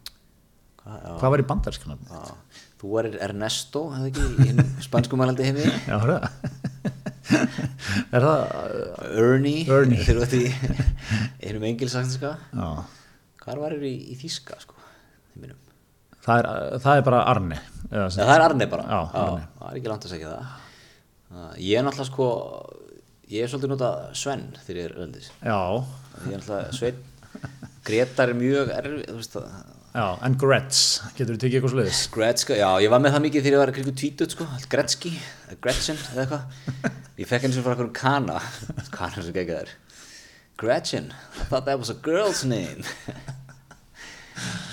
Speaker 1: þitt
Speaker 2: Hvað, já.
Speaker 1: bandarskanafnið þitt
Speaker 2: Já. Þú er Ernesto, hefði ekki, í (laughs) spanskumælandi heimi
Speaker 1: já, hörðu það (laughs) er það
Speaker 2: Ernie,
Speaker 1: Ernie.
Speaker 2: þeir eru þetta í einum engilsaktinska
Speaker 1: já
Speaker 2: Hvar var er í, í þýska sko í mínum?
Speaker 1: Það er, það er bara Arne eða,
Speaker 2: Ja, það er Arne bara
Speaker 1: Já, Arne.
Speaker 2: það er ekki langt að segja það Uh, Ég er náttúrulega sko ég er svolítið nota Sven þegar ég er öldis
Speaker 1: Já,
Speaker 2: ég er náttúrulega Sveinn Gretar er mjög erfið þú veist það
Speaker 1: já, en Gretz Getur þú tekið eitthvað sliðis?
Speaker 2: Gretska, já, ég var með það mikið þegar ég var kringu tvítut sko, allt Gretski, Gretchen eða eitthvað, ég fekk henni sem frá einhverjum kana, (laughs) kana sem geggjað er Gretchen, I thought that was a girl's name.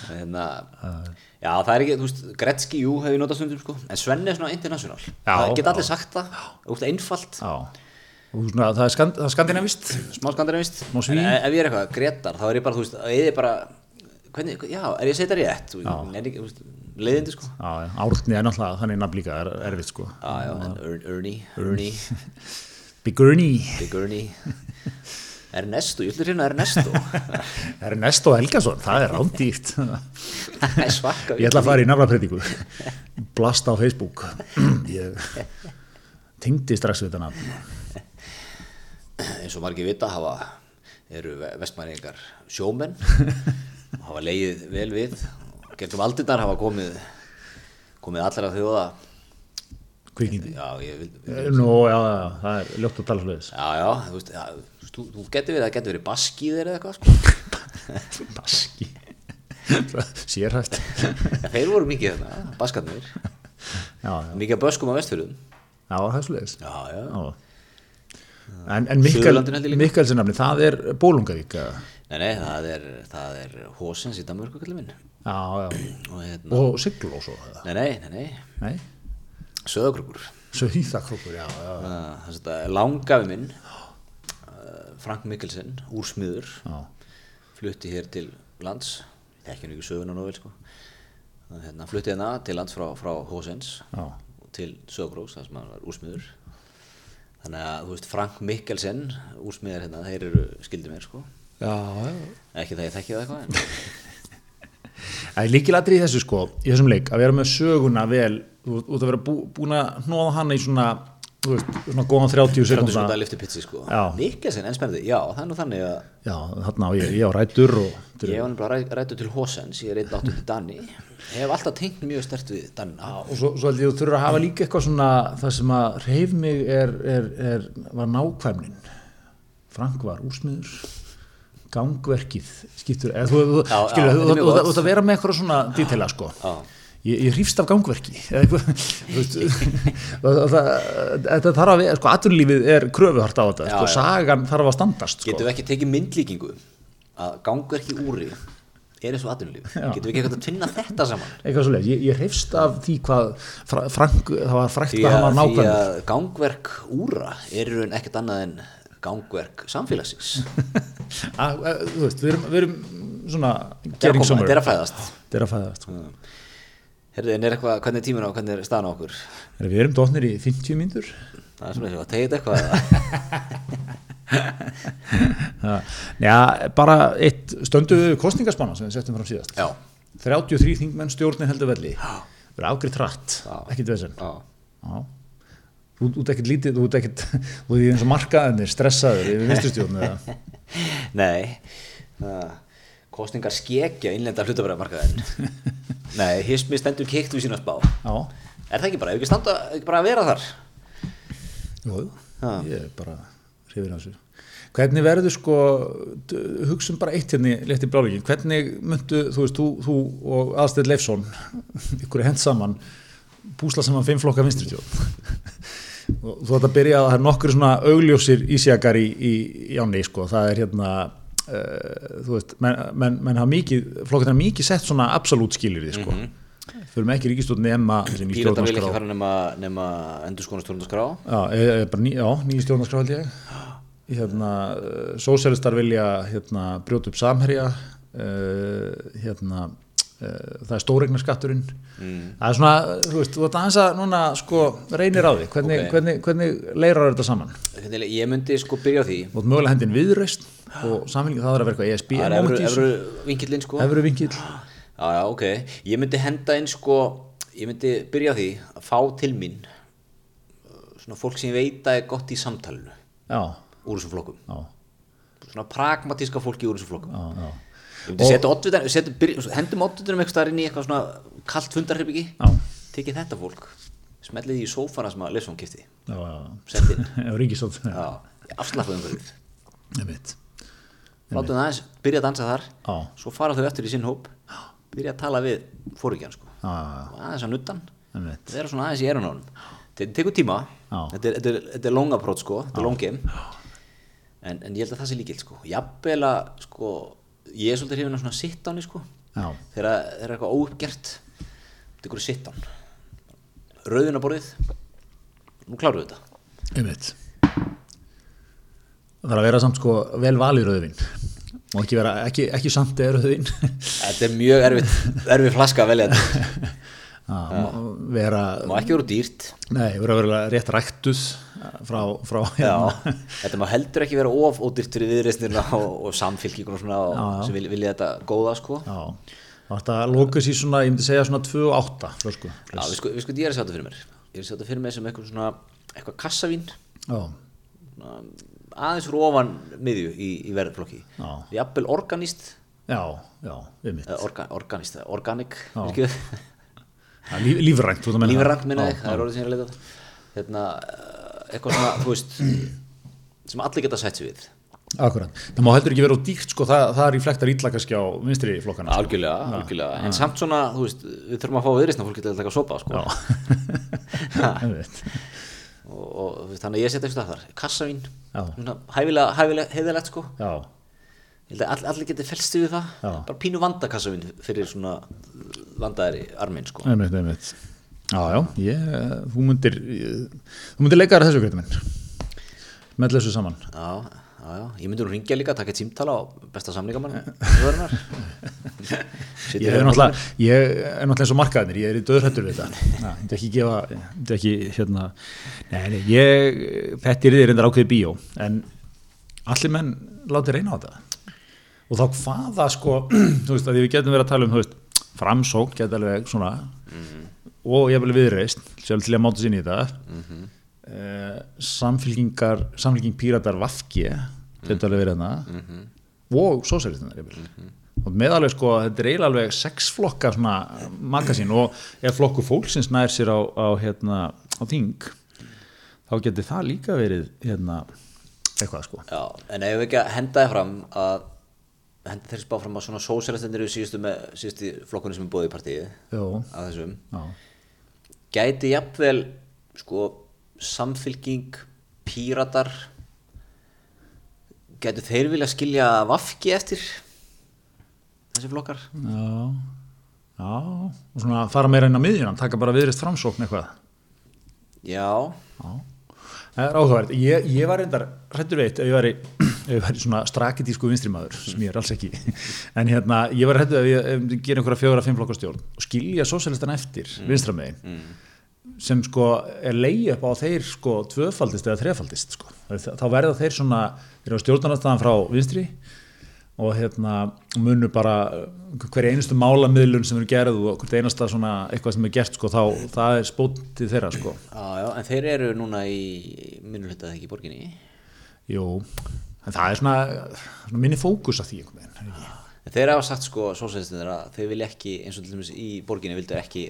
Speaker 2: Þannig að, já, það er ekki, þú veist, Gretski, jú, hef ég notað stundum sko, en Svenni er svona international, það geta allir sagt það, úr einfalt,
Speaker 1: Já. Svona, það er, skand, skandinavist.
Speaker 2: Smá skandinavist, en ef ég er eitthvað, Gretar, þá er ég bara, þú veist, ég er bara, hvernig, já, er ég að þetta rétt, er leiðindi sko,
Speaker 1: Árni er náttúrulega þannig nafn líka er erfitt sko.
Speaker 2: Já, Er- Ernie, Ernie, (laughs)
Speaker 1: Big Ernie.
Speaker 2: Big Ernie. Ernesto, ég ætlur hérna Ernesto. (laughs)
Speaker 1: Ernesto Helgason, það er rándýrt. (laughs)
Speaker 2: Er
Speaker 1: Ég ætla að fara í nafnapredíku Blast á Facebook. (clears throat) Ég tengdi strax við þetta nafn.
Speaker 2: Eins og margir vita hafa eru vestmæringar sjómenn hafa leið vel við. Gegnum aldirnar hafa komið komið allar að þjóða.
Speaker 1: Kvikindi.
Speaker 2: Já, ég vil
Speaker 1: Nú, já, já, það er ljótt að tala sliðis
Speaker 2: já, já, þú veist, já, þú, þú, getur við það getur verið baskíðir eða eitthvað sko. (laughs)
Speaker 1: Baski Sérhæft.
Speaker 2: Ja, (laughs) þeir voru mikið þarna, baskarnir. Mikið af böskum á vestfjörðum.
Speaker 1: Já, það er sliðis
Speaker 2: já, já.
Speaker 1: En, en
Speaker 2: ég.
Speaker 1: Mikkelsen nafni, það er Bólungavík eða?
Speaker 2: Nei, nei, það er það er Hósens í Danmörku kallið minn.
Speaker 1: Já, já.
Speaker 2: Og hérna,
Speaker 1: Og Sigl og svo eða?
Speaker 2: nei, nei, nei, nei.
Speaker 1: Nei,
Speaker 2: Söðakrúkur
Speaker 1: Söðýðakrókur, já, já.
Speaker 2: Þess að langafi minn uh, Frank Mikkelsen úr smiður flutti hér til lands. Ekki söguna nú vel sko. Hérna, flutti hérna til lands frá, frá Hósens
Speaker 1: já,
Speaker 2: til Söðakrúks þar sem var úr smiður þannig að þú veist Frank Mikkelsen úr smiður hérna, þeir eru skildi mér sko
Speaker 1: já, já.
Speaker 2: ekki það ég þekki það eitthvað en (laughs)
Speaker 1: Það er líkilatri í þessu sko, í þessum leik, að vera með söguna vel, þú ert að vera bú, búin að hnóða hana í svona þú veist, svona góðan 30
Speaker 2: 30
Speaker 1: sekundna
Speaker 2: sekundar lifti pitsi sko. Mikkelsen en spennandi, já það er nú þannig að
Speaker 1: já, þarna á ég, ég á rætur og
Speaker 2: ég var nefnilega rættu til Hossens ég er einn áttu til Danni. Hef alltaf tengt mjög stert við Danna.
Speaker 1: Og svo, svo held ég að þú þurfur að hafa líka eitthvað svona það sem að reyf mig er, er, er var nákvæmnin. Frank var úrsmiður gangverkið skiptur eða þú, þú að vera með eitthvað svona dítela sko. Ég, ég hrýfst af gangverki (laughs) það, það, þetta þarf að vera, sko, atvinnulífið er kröfuhart á þetta, sko, sagan þarf að standast, sko.
Speaker 2: Getum við ekki tekið myndlíkingu? Að gangverki úri er eins og
Speaker 1: Já.
Speaker 2: getum við ekki eitthvað að finna þetta saman?
Speaker 1: Eitthvað svo leið, ég, ég hreyfst af því hvað fra, Frank, það var frækt
Speaker 2: því að,
Speaker 1: var
Speaker 2: því
Speaker 1: nákvæmur.
Speaker 2: að gangverk úra er ekkert annað en gangverk samfélagsins.
Speaker 1: Að, (laughs) að, þú veist, við erum, við erum svona
Speaker 2: er að
Speaker 1: somewhere.
Speaker 2: þetta er að fæðast.
Speaker 1: Þetta er að fæðast sko.
Speaker 2: Herðu, en er eitthvað, hvernig er tíminn á, hvernig er staðan á okkur?
Speaker 1: Heyrðu, Við erum dótnir í 50 mínútur.
Speaker 2: Það er svona eitthvað, (laughs) tegið eitthvað.
Speaker 1: Já, bara eitt stönduðu kostningaspanna sem við settum fram síðast.
Speaker 2: Já,
Speaker 1: 33 þingmenn stjórnin heldur velli. Það er afgriðt rætt,
Speaker 2: Já.
Speaker 1: ekkit vesen.
Speaker 2: Já,
Speaker 1: Já Þú ert ekkert lítið, þú ert ekkert þú ert eins og markaðinni, stressaður yfir vinstustjórn eða? (laughs)
Speaker 2: Nei. Það, kostningar skekja innlenda hlutabræðmarkaðin (laughs) nei, hismi stendur kikt við sína spá
Speaker 1: Já,
Speaker 2: er það ekki bara, ef ekki standa, ekki bara að vera þar?
Speaker 1: Jú, ég er bara hrifin af þessu. Hvernig verður sko, hugsum bara eitt hérna í létti bláleikin, hvernig myndu, þú veist, þú, þú og Aðstedt Leifsson, (laughs) ykkur er hent saman, púsla saman fimm flokka vinstristjórn? og þú ætti að byrja að það er nokkur svona augljósir ísjakar í, í, í áni, sko, það er hérna, uh, þú veist, menn, menn, menn hafa mikið, flokkarnir hafa mikið sett svona absolutt skilir því, sko, fyrir með ekki ríkistjórn nema
Speaker 2: Pírata vil ekki fara nema, nema endur skona stjórnarskrá?
Speaker 1: Já, e, ný, já, nýja stjórnarskrá held ég. Hérna, sósjálistar vilja hérna, brjóta upp samherja uh, hérna það er stóregnarskatturinn mm. það er svona, þú veist, þú ert aðeins að núna sko reynir á því, hvernig,
Speaker 2: Ok.
Speaker 1: hvernig, hvernig leirar þetta saman
Speaker 2: Hvernig- Ég myndi sko byrja á því
Speaker 1: þú ert mögulega hendin viðreist og samfélging það er að vera eitthvað ESB
Speaker 2: Það er efru,
Speaker 1: þessu.
Speaker 2: vinkillinn sko
Speaker 1: efru vinkill
Speaker 2: Já, já, ok. Ég myndi henda inn sko, ég myndi byrja á því að fá til mín uh, svona fólk sem ég veit að er gott í samtalinu
Speaker 1: já,
Speaker 2: úr þessum flokkum.
Speaker 1: já,
Speaker 2: Svona pragmatíska fólki úr þessum flokkum.
Speaker 1: já, já,
Speaker 2: Hendum oddvitanum eitthvað staðar inn í eitthvað svona kalt fundarherbyggi, tekið þetta fólk, smellið því í sófana sem að Leifsson kipti,
Speaker 1: já, já,
Speaker 2: sett inn, (laughs)
Speaker 1: já, ríkistótt
Speaker 2: já, afslappuðum hverfið.
Speaker 1: einmitt.
Speaker 2: Látum það aðeins, byrja að dansa þar,
Speaker 1: Já.
Speaker 2: svo fara þau eftir í sinn hóp, byrja að tala við fóringjan sko, aðeins að nuttan,
Speaker 1: einmitt.
Speaker 2: Vera svona aðeins í erun á honum þetta tekur tíma, þetta er, þetta, er, er long approach sko, þetta er long game. En, en ég held að það sé líkild sko. Jafnvel að sko ég er svolítið hrifin af svona sit-downi sko.
Speaker 1: Já,
Speaker 2: þegar þegar er eitthvað óuppgert tekur sit-down rauðinaborðið nú klárum við þetta.
Speaker 1: Einmitt. Það þarf að vera samt sko vel valið rauðvin og ekki vera, ekki, ekki samt eða rauðvin
Speaker 2: þetta er mjög erfitt erfið flaska að velja þetta. (laughs)
Speaker 1: Vera
Speaker 2: má ekki vera dýrt.
Speaker 1: Nei, vera að vera rétt ræktuð frá, frá
Speaker 2: Já,
Speaker 1: hérna.
Speaker 2: þetta má heldur ekki vera of ódýrt fyrir viðreisnirna og, og samfélkíkuna svona og,
Speaker 1: Já, já.
Speaker 2: sem vilja, vilja þetta góða sko.
Speaker 1: Þetta lóka sér svona ég myndi segja svona 2-8 flösku.
Speaker 2: Já, við sko, við sko, ég er að sjá þetta fyrir mér. Ég er að sjá þetta fyrir mér sem eitthvað svona eitthvað kassavín.
Speaker 1: Já,
Speaker 2: svona, aðeins ofan miðju í, í verðflokki.
Speaker 1: Já.
Speaker 2: Jafnvel organist.
Speaker 1: Já, já, einmitt.
Speaker 2: Eða orga, organist, eða organic
Speaker 1: lífrænt,
Speaker 2: lífrænt minna það er orðið sem ég er að leita. Að. hérna, eh, eitthvað svona, þú veist sem allir geta sætt sér við.
Speaker 1: Akkurat, það má heldur ekki vera á dýrt sko, það, það reflektar illa kannski á vinstri flokkana sko.
Speaker 2: algjörlega, algjörlega, en samt svona þú veist, við þurfum að fá viðreisna fólk geta að taka sopa sko. (laughs) (laughs) Og, og þannig að ég setja eitthvað þar. Kassavín, hæfilega, hæfilega heiðalegt sko.
Speaker 1: Já,
Speaker 2: Ég held að all, allir geti fælst við það.
Speaker 1: Já.
Speaker 2: bara pínu vandakassavinn fyrir svona vandaðari arminn sko.
Speaker 1: Einmitt, einmitt Já, já, ég, þú myndir þú myndir leika þér að þessu greitum minn. Með þessu saman.
Speaker 2: Já, já, já, ég myndi nú ringja líka taka eitt símtala á besta samlingamann þjóðarinnar (laughs)
Speaker 1: Ég er náttúrulega, ég er náttúrulega eins og markaðinir, ég er í döðrættur við þetta. (laughs) Já, Ég myndi ekki gefa, ég myndi ekki hérna, nei, nei, ég þetta er reyndar ákveði bíó en allir menn láti reyna á þetta. Og þá hvaða sko, (clears throat) þú veist, að við getum verið að tala um, þú veist, framsók geta alveg svona og ég vil viðreist sjálf til að máta sinni í þetta uh, samfélkingar samfélking píratar Vafki þetta alveg verið hérna.
Speaker 2: Mhm.
Speaker 1: og sósælistunar og með alveg sko, þetta er eiginlega alveg sex flokka svona magasín og ef flokkur fólksins nær sér á, á hérna á þing þá getur það líka verið hérna eitthvað sko.
Speaker 2: Já, en ef við ekki að henda þið fram að henda þeir spá fram að svona sósælistendir eru síðustu, með, síðustu flokkunni sem er búið í partíið
Speaker 1: Jó,
Speaker 2: af þessum.
Speaker 1: Já,
Speaker 2: gæti jafnvel sko samfylking píratar gætu þeir vilja skilja vafki eftir? Þessi flokkar?
Speaker 1: Já. Já, og svona fara meira inn á miðjunan taka bara viðrist framsókn eitthvað.
Speaker 2: Já,
Speaker 1: Já, það er áhugavert. Ég, ég var reyndar hrættur veit ef ég væri svona strakitísku vinstrimaður, sem ég er alls ekki. En hérna, ég var hrættur ef ég, ger einhverja fjóra, fimm flokkastjórn og skilja sósælistana eftir mm. vinstramegin sem sko er leið upp á þeir sko tvöfaldist eða þrefaldist sko. þá verða þeir svona, þeir eru stjórnarnarstaðan frá vinstri og hérna munur bara hver einustu málamiðlun sem eru gerð og hvert einasta svona eitthvað sem er gert sko þá það er spótið þeirra sko.
Speaker 2: Já, já, en þeir eru núna í minnulhutað ekki í borginni?
Speaker 1: Jú, en það er svona, svona minni fókus að því einhvern veginn,
Speaker 2: en þeir hafa sagt sko sósælistinir að þeir vilja ekki eins og til dæmis í borginni vildu ekki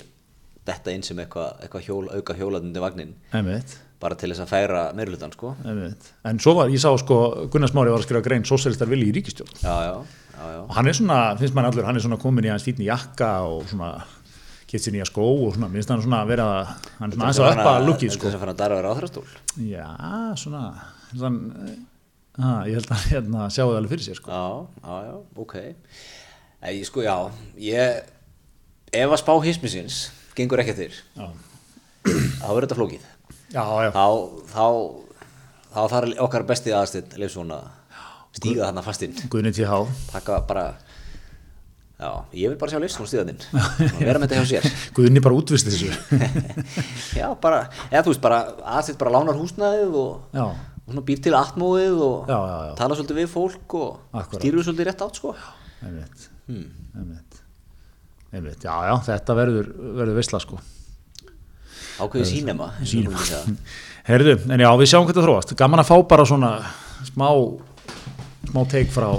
Speaker 2: detta inn sem eitthvað eitthva hjól, auka hjóladundi vagnin
Speaker 1: Einmitt,
Speaker 2: bara til þess að færa meirulhutan sko.
Speaker 1: Einmitt. En svo var, ég sá sko, Gunnar Smári var að skrifa grein sósælistar vilji í ríkistjórn
Speaker 2: já, já, já,
Speaker 1: og hann er svona, finnst mann allur, hann er svona komin í hans fítni jakka og svona gett sér nýja skó og svona, minnst hann svona að vera hann er svona aðeins að uppa lukkið sko.
Speaker 2: þess að fara að darfa ráðhrastól
Speaker 1: Já, svona, svona að, ég held að hérna sjá það alveg fyrir sér sko.
Speaker 2: Já, já, já, ok. Æ, sko, já, ég ef að spá hismisins gengur ekki þér þá verður þetta flókið.
Speaker 1: Já, já,
Speaker 2: þá, þá, þá þarf okkar bestið aðstinn Leifsson að stíga þarna fastinn
Speaker 1: Guðni TH
Speaker 2: taka bara já, ég vil bara sjá Leifsson stíðaninn vera með þetta hjá sér. (laughs)
Speaker 1: Guðni bara útvist þessu. (laughs)
Speaker 2: Já, bara, eða þú veist, bara aðstinn bara lánar húsnæðið og,
Speaker 1: Já,
Speaker 2: og býr til atmóið og
Speaker 1: Já, já,
Speaker 2: tala svolítið við fólk og stýrur svolítið rétt átt sko.
Speaker 1: Einmitt.
Speaker 2: Hmm.
Speaker 1: einmitt. Einmitt, já, já, þetta verður verður veistla sko.
Speaker 2: Ákveðið sínema. (laughs)
Speaker 1: Herðu, en já, við sjáum hvað það þróast. Gaman að fá bara svona smá smá teik frá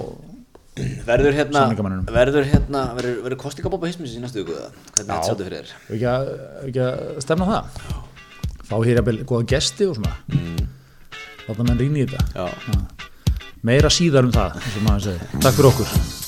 Speaker 2: Verður hérna, verður hérna, verður, verður kostingabópa hismisins í næstu eða? Hvernig þetta sjáttu fyrir þér?
Speaker 1: Ef ekki, að, að stemna það? Fá hér jafnvel góða gesti og svona? Mm. Láta menn rýna í þetta. Meira síðar um það eins og maður segir. takk fyrir okkur